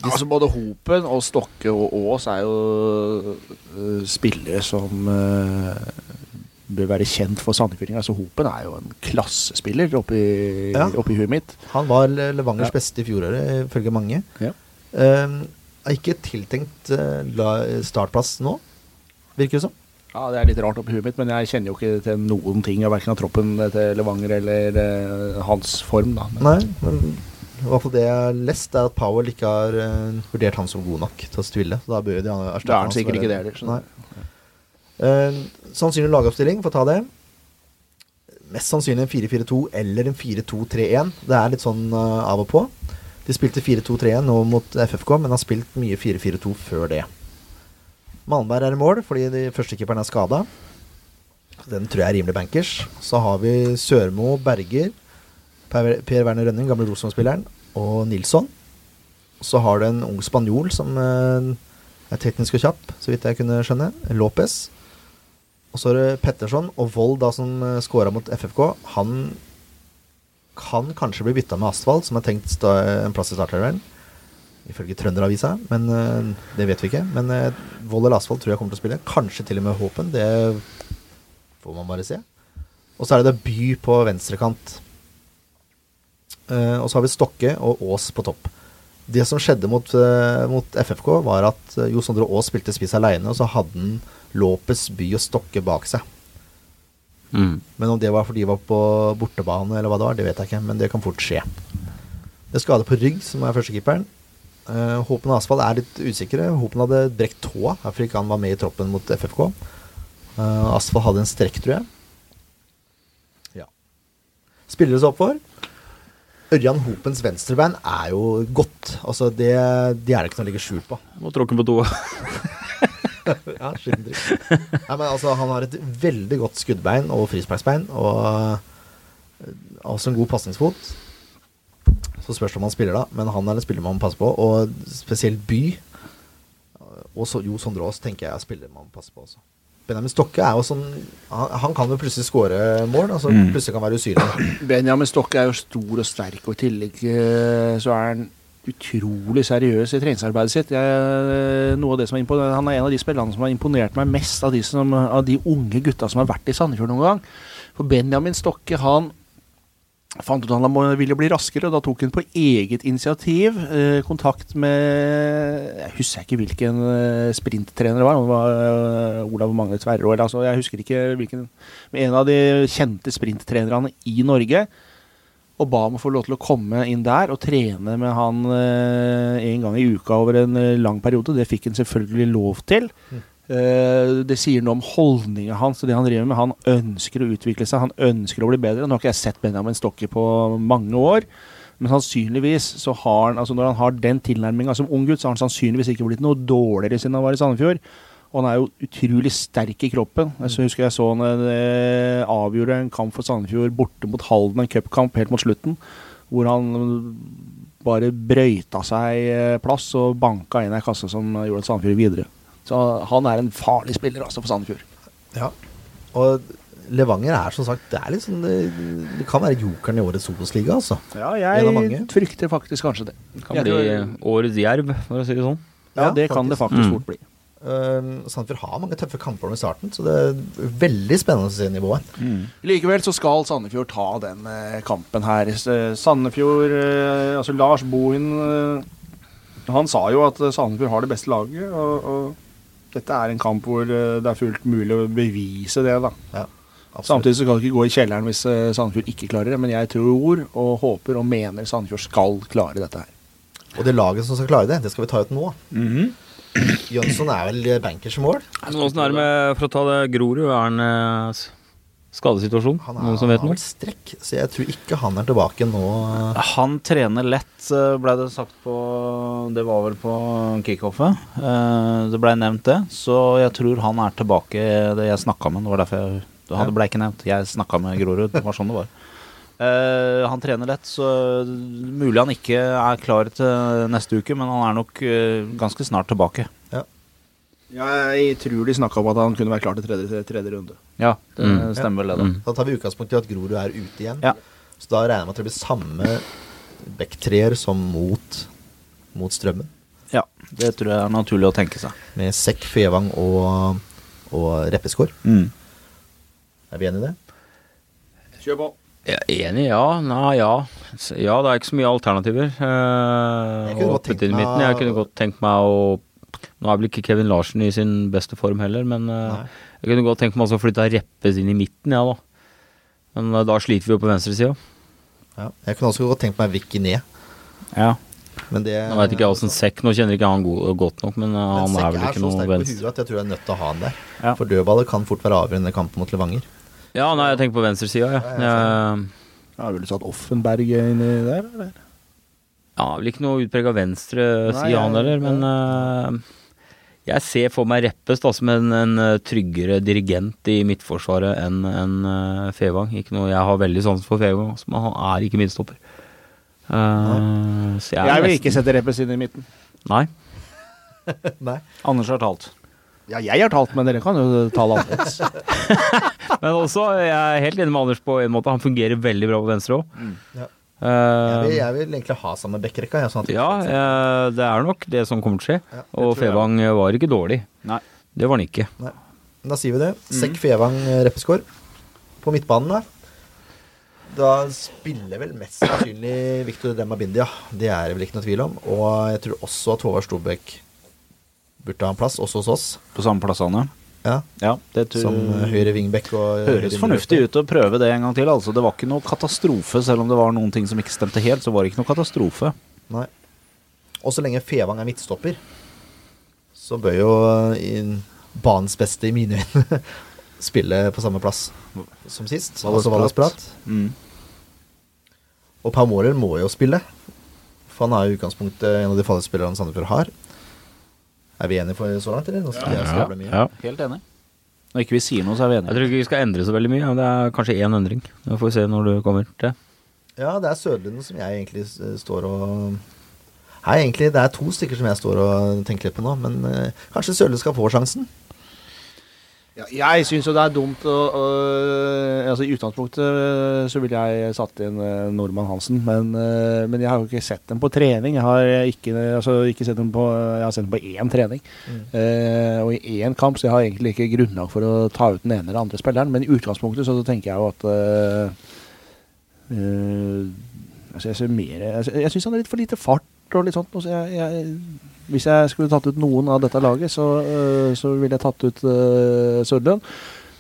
Altså Både Hopen og Stokke og Aas er jo øh, spillere som øh, bør være kjent for sandefjordinga. Altså Hopen er jo en klassespiller oppi, Ja. oppi huet mitt. Han var Levangers Ja. beste i fjoråret, ifølge mange. Ja. Eh, er ikke tiltenkt eh, startplass nå, virker det som. Ja, Det er litt rart oppi huet mitt, men jeg kjenner jo ikke til noen ting av verken av troppen til Levanger eller øh, hans form. da men, Nei, men i hvert fall det jeg har lest, er at Powell ikke har eh, vurdert han som god nok til å stille. Så da bør de erstatte Da er han sikkert er- ikke det heller, Nei. Eh, sannsynlig lagoppstilling, for å ta det. Mest sannsynlig en 4-4-2 eller en 4-2-3-1. Det er litt sånn uh, av og på. De spilte 4-2-3-1 nå mot FFK, men har spilt mye 4-4-2 før det. Malmberg er i mål fordi de førstekeeperen er skada. Den tror jeg er rimelig bankers. Så har vi Sørmo, Berger, Per, Werner Rønning, gamle Rosenborg-spilleren, og Nilsson. Så har du en ung spanjol som eh, er teknisk og kjapp, så vidt jeg kunne skjønne. Lopez. Og så er det Petterson og Vold, da, som uh, scora mot FFK. Han kan kanskje bli bytta med Asfalt, som har tenkt en plass i startelveren. Ifølge Trønderavisa, men eh, det vet vi ikke. Men uh, Vold eller Asfalt tror jeg kommer til å spille. Kanskje til og med Håpen. Det får man bare se. Og så er det By på venstrekant. Eh, og så har vi Stokke og Aas på topp. Det som skjedde mot, eh, mot FFK, var at Jo Sondre Aas spilte spiss aleine, og så hadde han Lopez, By og Stokke bak seg. Mm. Men om det var fordi de var på bortebane, eller hva det var, det vet jeg ikke. Men det kan fort skje. Det er skade på rygg, som er førstekeeperen. Håpen og Asfalt er litt usikre. Håpen hadde brekt tåa, derfor ikke han var med i troppen mot FFK. Uh, Asfalt hadde en strekk, tror jeg. Ja. Spillere som opp for. Ørjan Hopens venstrebein er jo godt. Altså, det, det er det ikke noe å legge skjul på. Må tråkke på tåa. Ja, skitten. Nei, men altså, han har et veldig godt skuddbein og frisparksbein, og eh, også en god pasningsfot. Så spørs det om han spiller, da. Men han er en spiller man må passe på, og spesielt By. Og så, jo, Sondre Aas tenker jeg er spiller man må passe på også. Benjamin Stokke er jo sånn Han, han kan jo plutselig skåre mål. Altså Plutselig kan være usynlig. Benjamin Stokke er jo stor og sterk, og i tillegg eh, så er han utrolig seriøs i treningsarbeidet sitt. Jeg, noe av det som er han er en av de spillerne som har imponert meg mest av de, som, av de unge gutta som har vært i Sandefjord noen gang. For Benjamin Stokke han fant ut at han ville bli raskere, da tok han på eget initiativ eh, kontakt med Jeg husker ikke hvilken eh, sprinttrener det var. Om det var eh, Olav Magne Tverrå eller altså, Jeg husker ikke hvilken Men en av de kjente sprinttrenerne i Norge. Og ba om å få lov til å komme inn der og trene med han eh, en gang i uka over en eh, lang periode. Det fikk han selvfølgelig lov til. Eh, det sier noe om holdninga hans og det han driver med. Han ønsker å utvikle seg, han ønsker å bli bedre. Nå har ikke jeg sett Benjamin Stokke på mange år. Men sannsynligvis så har han, altså når han har den tilnærminga som ung gutt, så har han sannsynligvis ikke blitt noe dårligere siden han var i Sandefjord. Og han er jo utrolig sterk i kroppen. Jeg husker jeg så han eh, avgjorde en kamp for Sandefjord borte mot Halden, en cupkamp helt mot slutten, hvor han bare brøyta seg eh, plass og banka inn ei kasse som gjorde at Sandefjord videre. Så han er en farlig spiller altså for Sandefjord. Ja. Og Levanger er som sagt Det er litt sånn Det, det kan være jokeren i årets Obos-liga, altså. Ja, jeg frykter faktisk kanskje det. Det Kan Jeg bli tror- årets jerv, for å si det sånn. Ja, Ja, det kan det faktisk Mm. fort bli. Uh, Sandefjord har mange tøffe kamper nå i starten, så det er veldig spennende å se nivået. Likevel så skal Sandefjord ta den uh, kampen her. Eh, Sandefjord uh, Altså Lars Bohin Han sa jo at Sandefjord har det beste laget, og, og dette er en kamp hvor eh, det er fullt mulig å bevise det, da. Ja. Samtidig så kan du ikke gå i kjelleren hvis eh, Sandefjord ikke klarer det, men jeg tror og håper og mener Sandefjord skal klare dette her. Og det laget som skal klare det, det skal vi ta ut nå. Jønsson er vel bankers mål? Åssen er det med, for å ta det Grorud, er han eh, skadesituasjon? Han Noen er, som vet han har noe? strekk, så jeg tror ikke han er tilbake nå. Han trener lett, eh, ble det sagt på Det var vel på kickoffet. Eh, Det blei nevnt, det. Så jeg tror han er tilbake. Det jeg snakka med, det var derfor jeg Det ble ikke nevnt. Jeg snakka med Grorud. Det var sånn det var. Uh, han trener lett, så mulig han ikke er klar til neste uke, men han er nok uh, ganske snart tilbake. Jeg tror de snakka om at han kunne være klar til tredje, tredje runde. Ja, det Mm. stemmer vel det, da. Mm. Da tar vi utgangspunkt i at Grorud er ute igjen. Ja. Så da regner jeg med at det blir samme backtreer som mot, mot Strømmen. Ja, det tror jeg er naturlig å tenke seg. Med Sekk, Fevang og, og Reppeskår. Mm. Er vi enige i det? Kjør på. Ja, enig, ja. Nei, ja. Ja, det er ikke så mye alternativer. Uh, Jeg kunne godt tenkt meg- Jeg kunne godt tenkt meg å Nå er vel ikke Kevin Larsen i sin beste form heller, men eh, Nei. jeg kunne godt tenkt meg å flytte Reppes inn i midten, ja da. Men eh, da sliter vi jo på venstresida. Ja. Jeg kunne også godt tenkt meg Vicky ned. Ja. Men det Nå vet ikke jeg åssen Sekk Nå kjenner ikke han god, godt nok, men eh, Men han Sekk er vel ikke så noe sterk på huet at jeg tror jeg er nødt til å ha han der. Ja. For dødballet kan fort være avgjørende i kampen mot Levanger. Ja, nei, jeg tenker på venstresida, ja. Ja, Jeg- Ville du satt Offenberg inni der, eller? Ja, vel ikke noe utprega venstre han heller, men uh, jeg ser for meg Reppes da som en, en eh, tryggere dirigent i midtforsvaret enn en, uh, Fevang. Ikke noe, jeg har veldig sans for Fevang, også, men han er ikke midtstopper. Uh, så jeg, Jeg vil ikke sette Reppes inn i midten. Nei. Nei. Anders har talt. Ja, jeg har talt, men dere kan jo tale annerledes. Men også, jeg er helt enig med Anders på en måte. Han fungerer veldig bra på venstre òg. Ja. Jeg vil, Uh, jeg vil egentlig ha samme backrekka. Sånn ja, eh, det er nok det som kommer til å skje. Ja, Og Fevang jeg. Var ikke dårlig. Nei. Det var han ikke. Da sier vi det. Sekk, Fevang, Reppeskår. På midtbanen, da. Da spiller vel mest sannsynlig Victor Demabindi, ja. Det er det vel ikke noe tvil om. Og jeg tror også at Håvard Storbekk burde ha en plass, også hos oss. På samme plassene. Ja, Ja, Som høyre wingback Høres fornuftig ut å prøve det en gang til. Altså, det var ikke noe katastrofe, selv om det var noen ting som ikke stemte helt. Så var det ikke noe katastrofe. Nei. Og så lenge Fevang er midtstopper, så bør jo i banens beste, i mine øyne, spille på samme plass som sist. Valles Altså Valles Prat. Mm. Og Pau Mårer må jo spille. For han er i utgangspunktet en av de farligste spillerne Sandefjord har. Er vi enige for så langt, eller? Ja. Ja. Helt enig. Når ikke vi sier noe, så er vi enige. Jeg tror ikke vi skal endre så veldig mye. men Det er kanskje én endring. Det får vi se når du kommer til. Ja, det er Sødlund som jeg egentlig står og Nei, egentlig, det er to stykker som jeg står og tenker litt på nå. Men eh, kanskje Sødlund skal få sjansen? Ja, jeg syns jo det er dumt å, å Altså I utgangspunktet øh, så ville jeg satt inn uh, Nordmann Hansen, men, øh, men jeg har jo ikke sett dem på trening. Jeg har ikke, altså, ikke sett dem på Jeg har sett dem på én trening, Eh, og i én kamp, så jeg har egentlig ikke grunnlag for å ta ut den ene eller andre spilleren. Men i utgangspunktet så tenker jeg jo at øh, øh, Altså jeg mer Jeg, syns han er litt for lite fart og litt sånt. Så jeg, jeg, hvis jeg skulle tatt ut noen av dette laget, så, øh, så ville jeg tatt ut uh, Sødlund.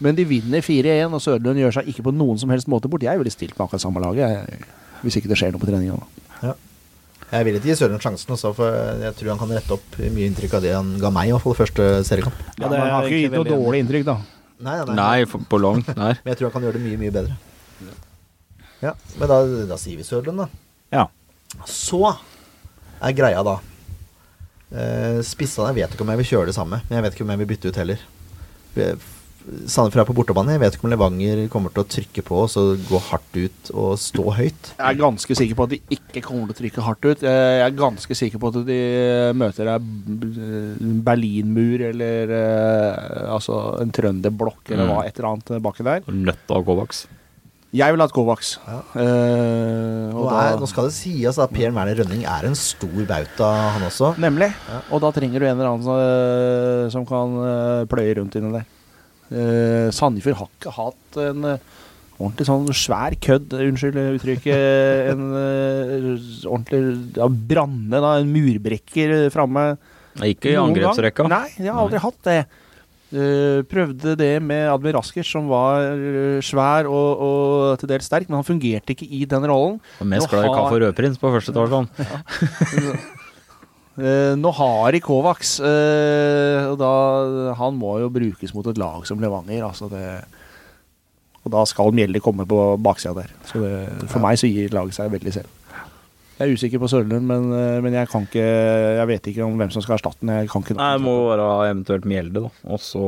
Men de vinner 4-1, og Sørlund gjør seg ikke på noen som helst måte bort. Jeg ville stilt med akkurat samme laget, hvis ikke det skjer noe på treninga. Ja. Jeg vil ikke gi Sørlund sjansen, også, for jeg tror han kan rette opp mye inntrykk av det han ga meg, i hvert fall første seriekamp. Ja, det han har ikke gitt noe dårlig inntrykk, da. Nei, nei, Nei, for, på langt nær. Men jeg tror han kan gjøre det mye, mye bedre. Ja, men da, da sier vi Sørlund, da. Ja. Så er greia da eh, Spissene jeg vet ikke om jeg vil kjøre det samme, men jeg vet ikke om jeg vil bytte ut heller. Eh, Sandefjord er på bortebane. Jeg vet ikke om Levanger kommer til å trykke på oss og gå hardt ut og stå høyt. Jeg er ganske sikker på at de ikke kommer til å trykke hardt ut. Jeg er ganske sikker på at de møter ei Berlinmur eller eh, altså en trønderblokk eller hva, et eller annet baki der. Nøtt av Kovacs. Jeg ville hatt Kovacs. Ja. Eh, Nå, er, da- nå skal det sies at Per Werner Rønning er en stor bauta, han også. Nemlig. Ja. Og da trenger du en eller annen eh, som kan eh, pløye rundt inni der. Uh, Sandefjord har ikke hatt en eh, ordentlig sånn svær kødd, unnskyld uttrykket. en uh, ordentlig ja, branne, da, en murbrekker framme. Ikke i gang. angrepsrekka. Nei, jeg har aldri hatt det. Eh, prøvde det med Admir Raskers, som var eh, svær og, og til dels sterk, men han fungerte ikke i den rollen. Og Mest glad i kaffe og rødprins på første etasje. han. Uh, nå har de Kovacs, uh, og da Han må jo brukes mot et lag som Levanger. Altså det Og da skal Mjelde komme på baksida der. Så det, for meg så gir laget seg veldig selv. Jeg er usikker på Sørlund, men, eh, men jeg kan ikke Jeg vet ikke om hvem som skal erstatte den. Jeg kan ikke Nei, det må være eventuelt Mjelde, da. Og så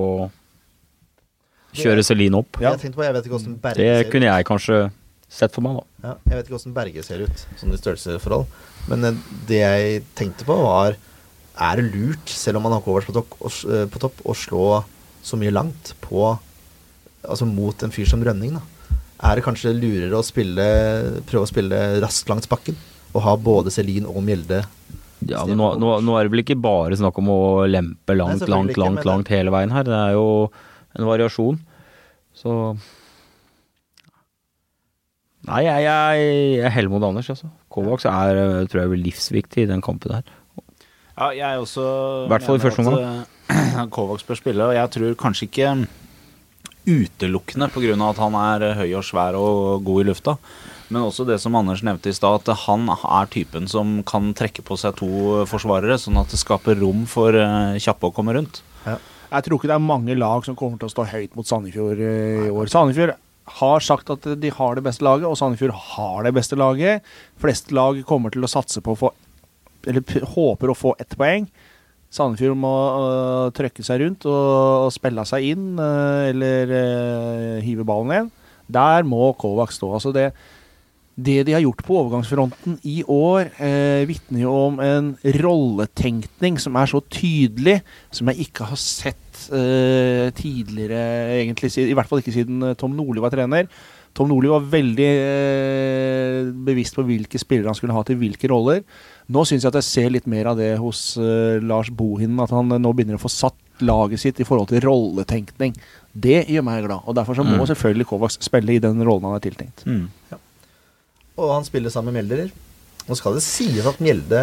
kjøre Celine opp. Jeg på, jeg vet ikke hvordan Berge Det ser kunne ut. jeg kanskje sett for meg, da. Ja, jeg vet ikke hvordan Berge ser ut, sånn i størrelsesforhold. Men eh, det jeg tenkte på, var Er det lurt, selv om man har covers på, topp, på topp, å slå så mye langt på Altså mot en fyr som Rønning, da? Er det kanskje lurere å spille prøve å spille raskt langs bakken? Og ha både Celine og Mjelde Ja, men nå, nå, nå er det vel ikke bare snakk om å lempe langt, Nei, langt, langt, langt hele veien her. Det er jo en variasjon. Så Nei, jeg, jeg, jeg heller mot Anders, altså. Kovacs er, eh, tror jeg, livsviktig i den kampen her. Ja, jeg også I hvert fall i første omgang. eh, Kovacs bør spille, og jeg tror kanskje ikke utelukkende pga. at han er høy og svær og god i lufta. Men også det som Anders nevnte i stad, at han er typen som kan trekke på seg to forsvarere, sånn at det skaper rom for eh, kjappe å komme rundt. Jeg tror ikke det er mange lag som kommer til å stå høyt mot Sandefjord eh, i år. Sandefjord har sagt at de har det beste laget, og Sandefjord har det beste laget. Flest lag kommer til å satse på å få Eller håper å få ett poeng. Sandefjord må uh, trøkke seg rundt og, og spille seg inn, uh, eller uh, hive ballen igjen. Der må Kovac stå. Altså det, det de har gjort på overgangsfronten i år, eh, vitner jo om en rolletenkning som er så tydelig, som jeg ikke har sett eh, tidligere, egentlig. I hvert fall ikke siden eh, Tom Nordli var trener. Tom Nordli var veldig eh, bevisst på hvilke spillere han skulle ha til hvilke roller. Nå syns jeg at jeg ser litt mer av det hos eh, Lars Bohinen, at han eh, nå begynner å få satt laget sitt i forhold til rolletenkning. Det gjør meg glad. Og derfor så må Mm. selvfølgelig Kovacs spille i den rollen han er tiltenkt. Og han spiller sammen med Mjelder Nå skal det sies at Mjelde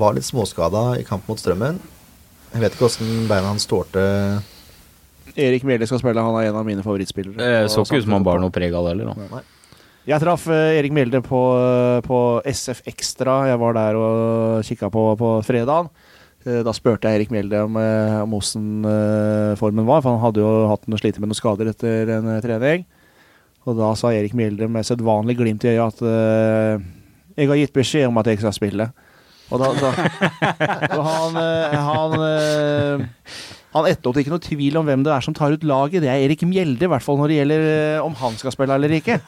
var litt småskada i kamp mot Strømmen. Jeg vet ikke åssen beina hans tålte Erik Mjelde skal spille, han er en av mine favorittspillere. Det så ikke ut som han bar noe preg av det heller. Nei. Jeg traff eh, Erik Mjelde på, eh, på SF Extra. Jeg var der og kikka på på fredagen. Eh, Da spurte jeg Erik Mjelde om, eh, om åssen eh, formen var, for han hadde jo hatt noe slite med noen skader etter en eh, trening. Og da sa Erik Mjelde med sedvanlig glimt i øyet at eh, jeg har gitt beskjed om at jeg skal spille. Og da, da og han, eh, han eh, han etterlot ikke noe tvil om hvem det er som tar ut laget. Det er Erik Mjelde, i hvert fall når det gjelder om han skal spille eller ikke.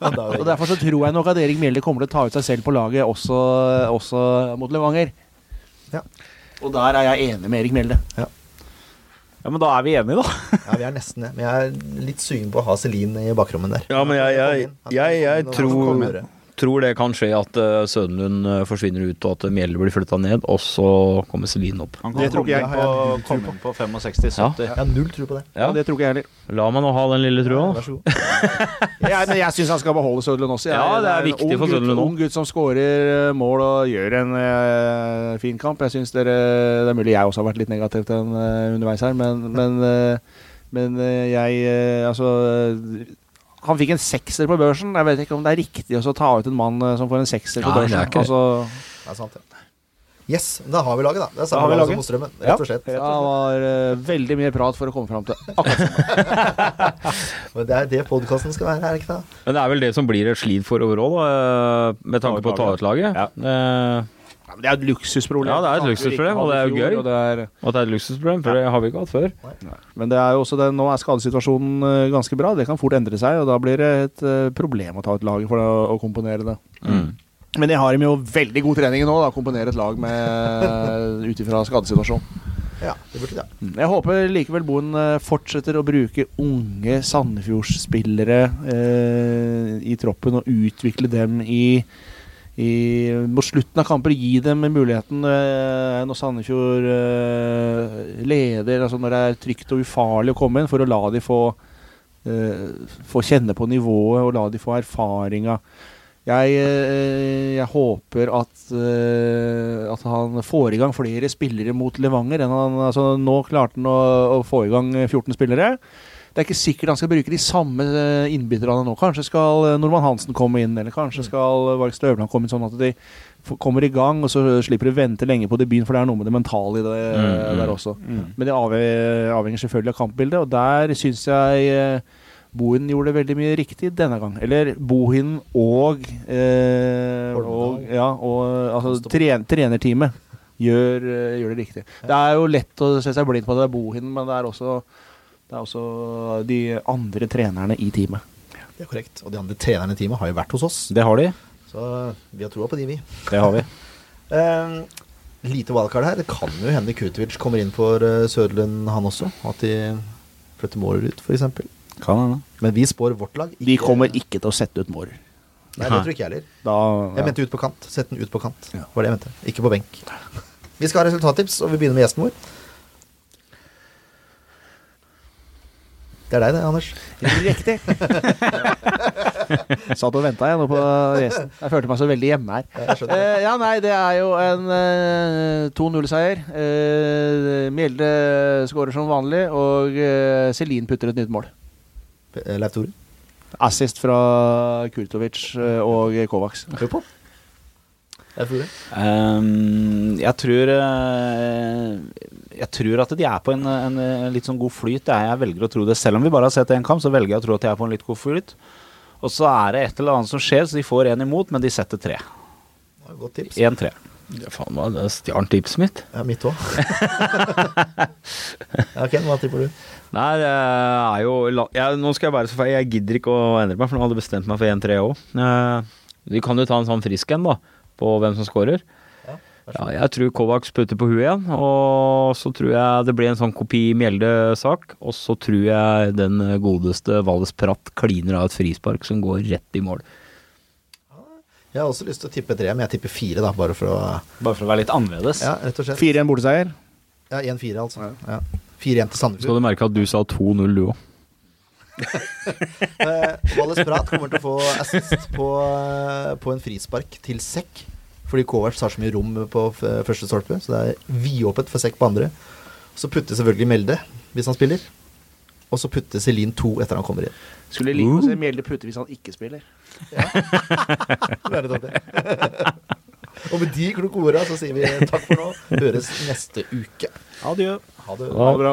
Og Derfor så tror jeg nok at Erik Mjelde kommer til å ta ut seg selv på laget også, også mot Levanger. Ja. Og der er jeg enig med Erik Mjelde. Ja, Men da er vi enige, da. Ja, vi er nesten det. Men jeg er litt sugen på å ha Celine i bakrommet der. Ja, men jeg, jeg, jeg, jeg tror, tror det kan skje at uh, Sødenlund eh, forsvinner ut, og at Mjell Mjelde blir flytta ned, og så kommer Celine opp. Han Det kan tror ikke jeg. på, komme på 65-70. Jeg har null tro på det. Ja, Det tror ikke jeg heller. La meg nå ha den lille trua. Vær så god. Jeg, men jeg syns han skal beholde Søderlund også. Jeg, Ja, det er en viktig for Søderlund også. Ung gutt som skårer eh, mål og gjør en uh, fin kamp. Jeg synes dere, Det er mulig jeg også har vært litt negativ til den uh, underveis her, men, men, uh, men eh, jeg eh, Altså eh, han fikk en sekser på børsen. Jeg vet ikke om det er riktig å ta ut en mann eh, som får en sekser på Nei, det børsen. er. Altså, Det er sant, ja. Yes, da har vi laget, da. Det er Da har samme lag laget. som mot Strømmen, rett og slett. det var uh, veldig mye prat for å komme fram til akkurat Og Det er det podkasten skal være, er det ikke det? Men det er vel det som blir et slid for overall, da, eh, med tanke på å ta ut laget. Ja. Eh, Ja, men Det er et luksusproblem. Ja, det er et luksusproblem, og det er jo gøy. og det er, og det er et luksusproblem, for det har vi ikke hatt før. Men det er jo også det, nå er skadesituasjonen eh, ganske bra. Det kan fort endre seg, og da blir det et eh, problem å ta ut laget for å, å komponere det. Mm. Men jeg har dem jo veldig god trening nå, da, komponere et lag med ut ifra skadesituasjonen. Ja, det burde det. Mm. Jeg håper likevel Boen eh, fortsetter å bruke unge Sandefjordsspillere eh, i troppen og utvikle dem i, i Mot slutten av kamper gi dem muligheten eh, når Sandefjord eh, leder, altså når det er trygt og ufarlig å komme inn, for å la de få, eh, få kjenne på nivået og la de få erfaringa. Jeg, eh, jeg håper at, eh, at han får i gang flere spillere mot Levanger. Enn han, altså, nå klarte han å, å få i gang 14 spillere. Det er ikke sikkert han skal bruke de samme eh, innbytterne nå. Kanskje skal eh, Normann Hansen komme inn, eller kanskje skal Varg Støvland komme inn, sånn at de kommer i gang, og så slipper de vente lenge på debuten, for det er noe med det mentale i det Mm, mm. der også. Men det avhenger, selvfølgelig av kampbildet, og der syns jeg eh, Bohin gjorde veldig mye riktig denne gang. Eller Bohin og, eh, og Ja, og altså, tren, trenerteamet gjør, eh, gjør det riktig. Det er jo lett å se seg blind på at det er Bohin, men det er også, det er også de andre trenerne i teamet. Det er korrekt. Og de andre trenerne i teamet har jo vært hos oss, Det har de. så vi har troa på de, vi. Det har vi. Eh, lite wildcard her. Det kan jo hende Kutovic kommer inn for uh, Søderlund, han også. At de flytter Mårer ut, f.eks. Kan hende. Men vi spår vårt lag. De kommer ikke til å sette ut Mårer. Nei, det tror ikke jeg heller. Da, Jeg mente ut på kant. Sett den ut på kant. Var det jeg mente. Ikke på benk. Vi skal ha resultattips, og vi begynner med gjesten vår. Det er deg, det, Anders. Riktig. Satt og venta jeg nå på resten. Jeg følte meg så veldig hjemme her. Skjønner. Eh, ja, nei, det er jo en uh, 2-0-seier. Uh, Mjelde skårer som vanlig, og uh, Celine putter et nytt mål. Eh, Leif Tore. Assist fra Kurtovic eh, og Kovacs. Hør på. Leif det. Um, jeg tror eh, Jeg tror at de er på en, en, litt sånn god flyt. Jeg, jeg velger å tro det. Selv om vi bare har sett én kamp, så velger jeg å tro at de er på en litt god flyt. Og så er det et eller annet som skjer, så de får én imot, men de setter tre. Godt tips. 1-3. Ja, faen, hva, det stjal tipset mitt. Ja, mitt òg. ja, Ken, hva tipper du? Nei, det er jo ja, Nå skal jeg være så feil, jeg gidder ikke å endre meg, for nå hadde jeg bestemt meg for 1-3 òg. vi kan jo ta en sånn frisk en, da, på hvem som skårer. Ja, jeg tror Kovacs putter på huet igjen, og så tror jeg det blir en sånn kopi Mjelde-sak. Og så tror jeg den godeste Valles Pratt kliner av et frispark som går rett i mål. Jeg har også lyst til å tippe tre, men jeg tipper fire, da, bare for å Bare for å være litt annerledes. Ja, rett og slett. 4-1 borteseier. Ja, 1-4, altså. Ja. 4-1 til Skal du merke at du sa 2-0, du òg. Eh, Wallace Prat kommer til å få assist på, eh, på en frispark til sekk. Fordi Kovac har så mye rom på første stolpe, så det er vidåpent for sekk på andre. Så putter selvfølgelig Melde hvis han spiller. Og så putter Celine to etter han kommer inn. Skulle like å se Mjelde putte hvis han ikke spiller. Ja. Det er artig. Og med de kloke orda så sier vi takk for nå. Høres neste uke. Adjø. Ha det. Ha det bra.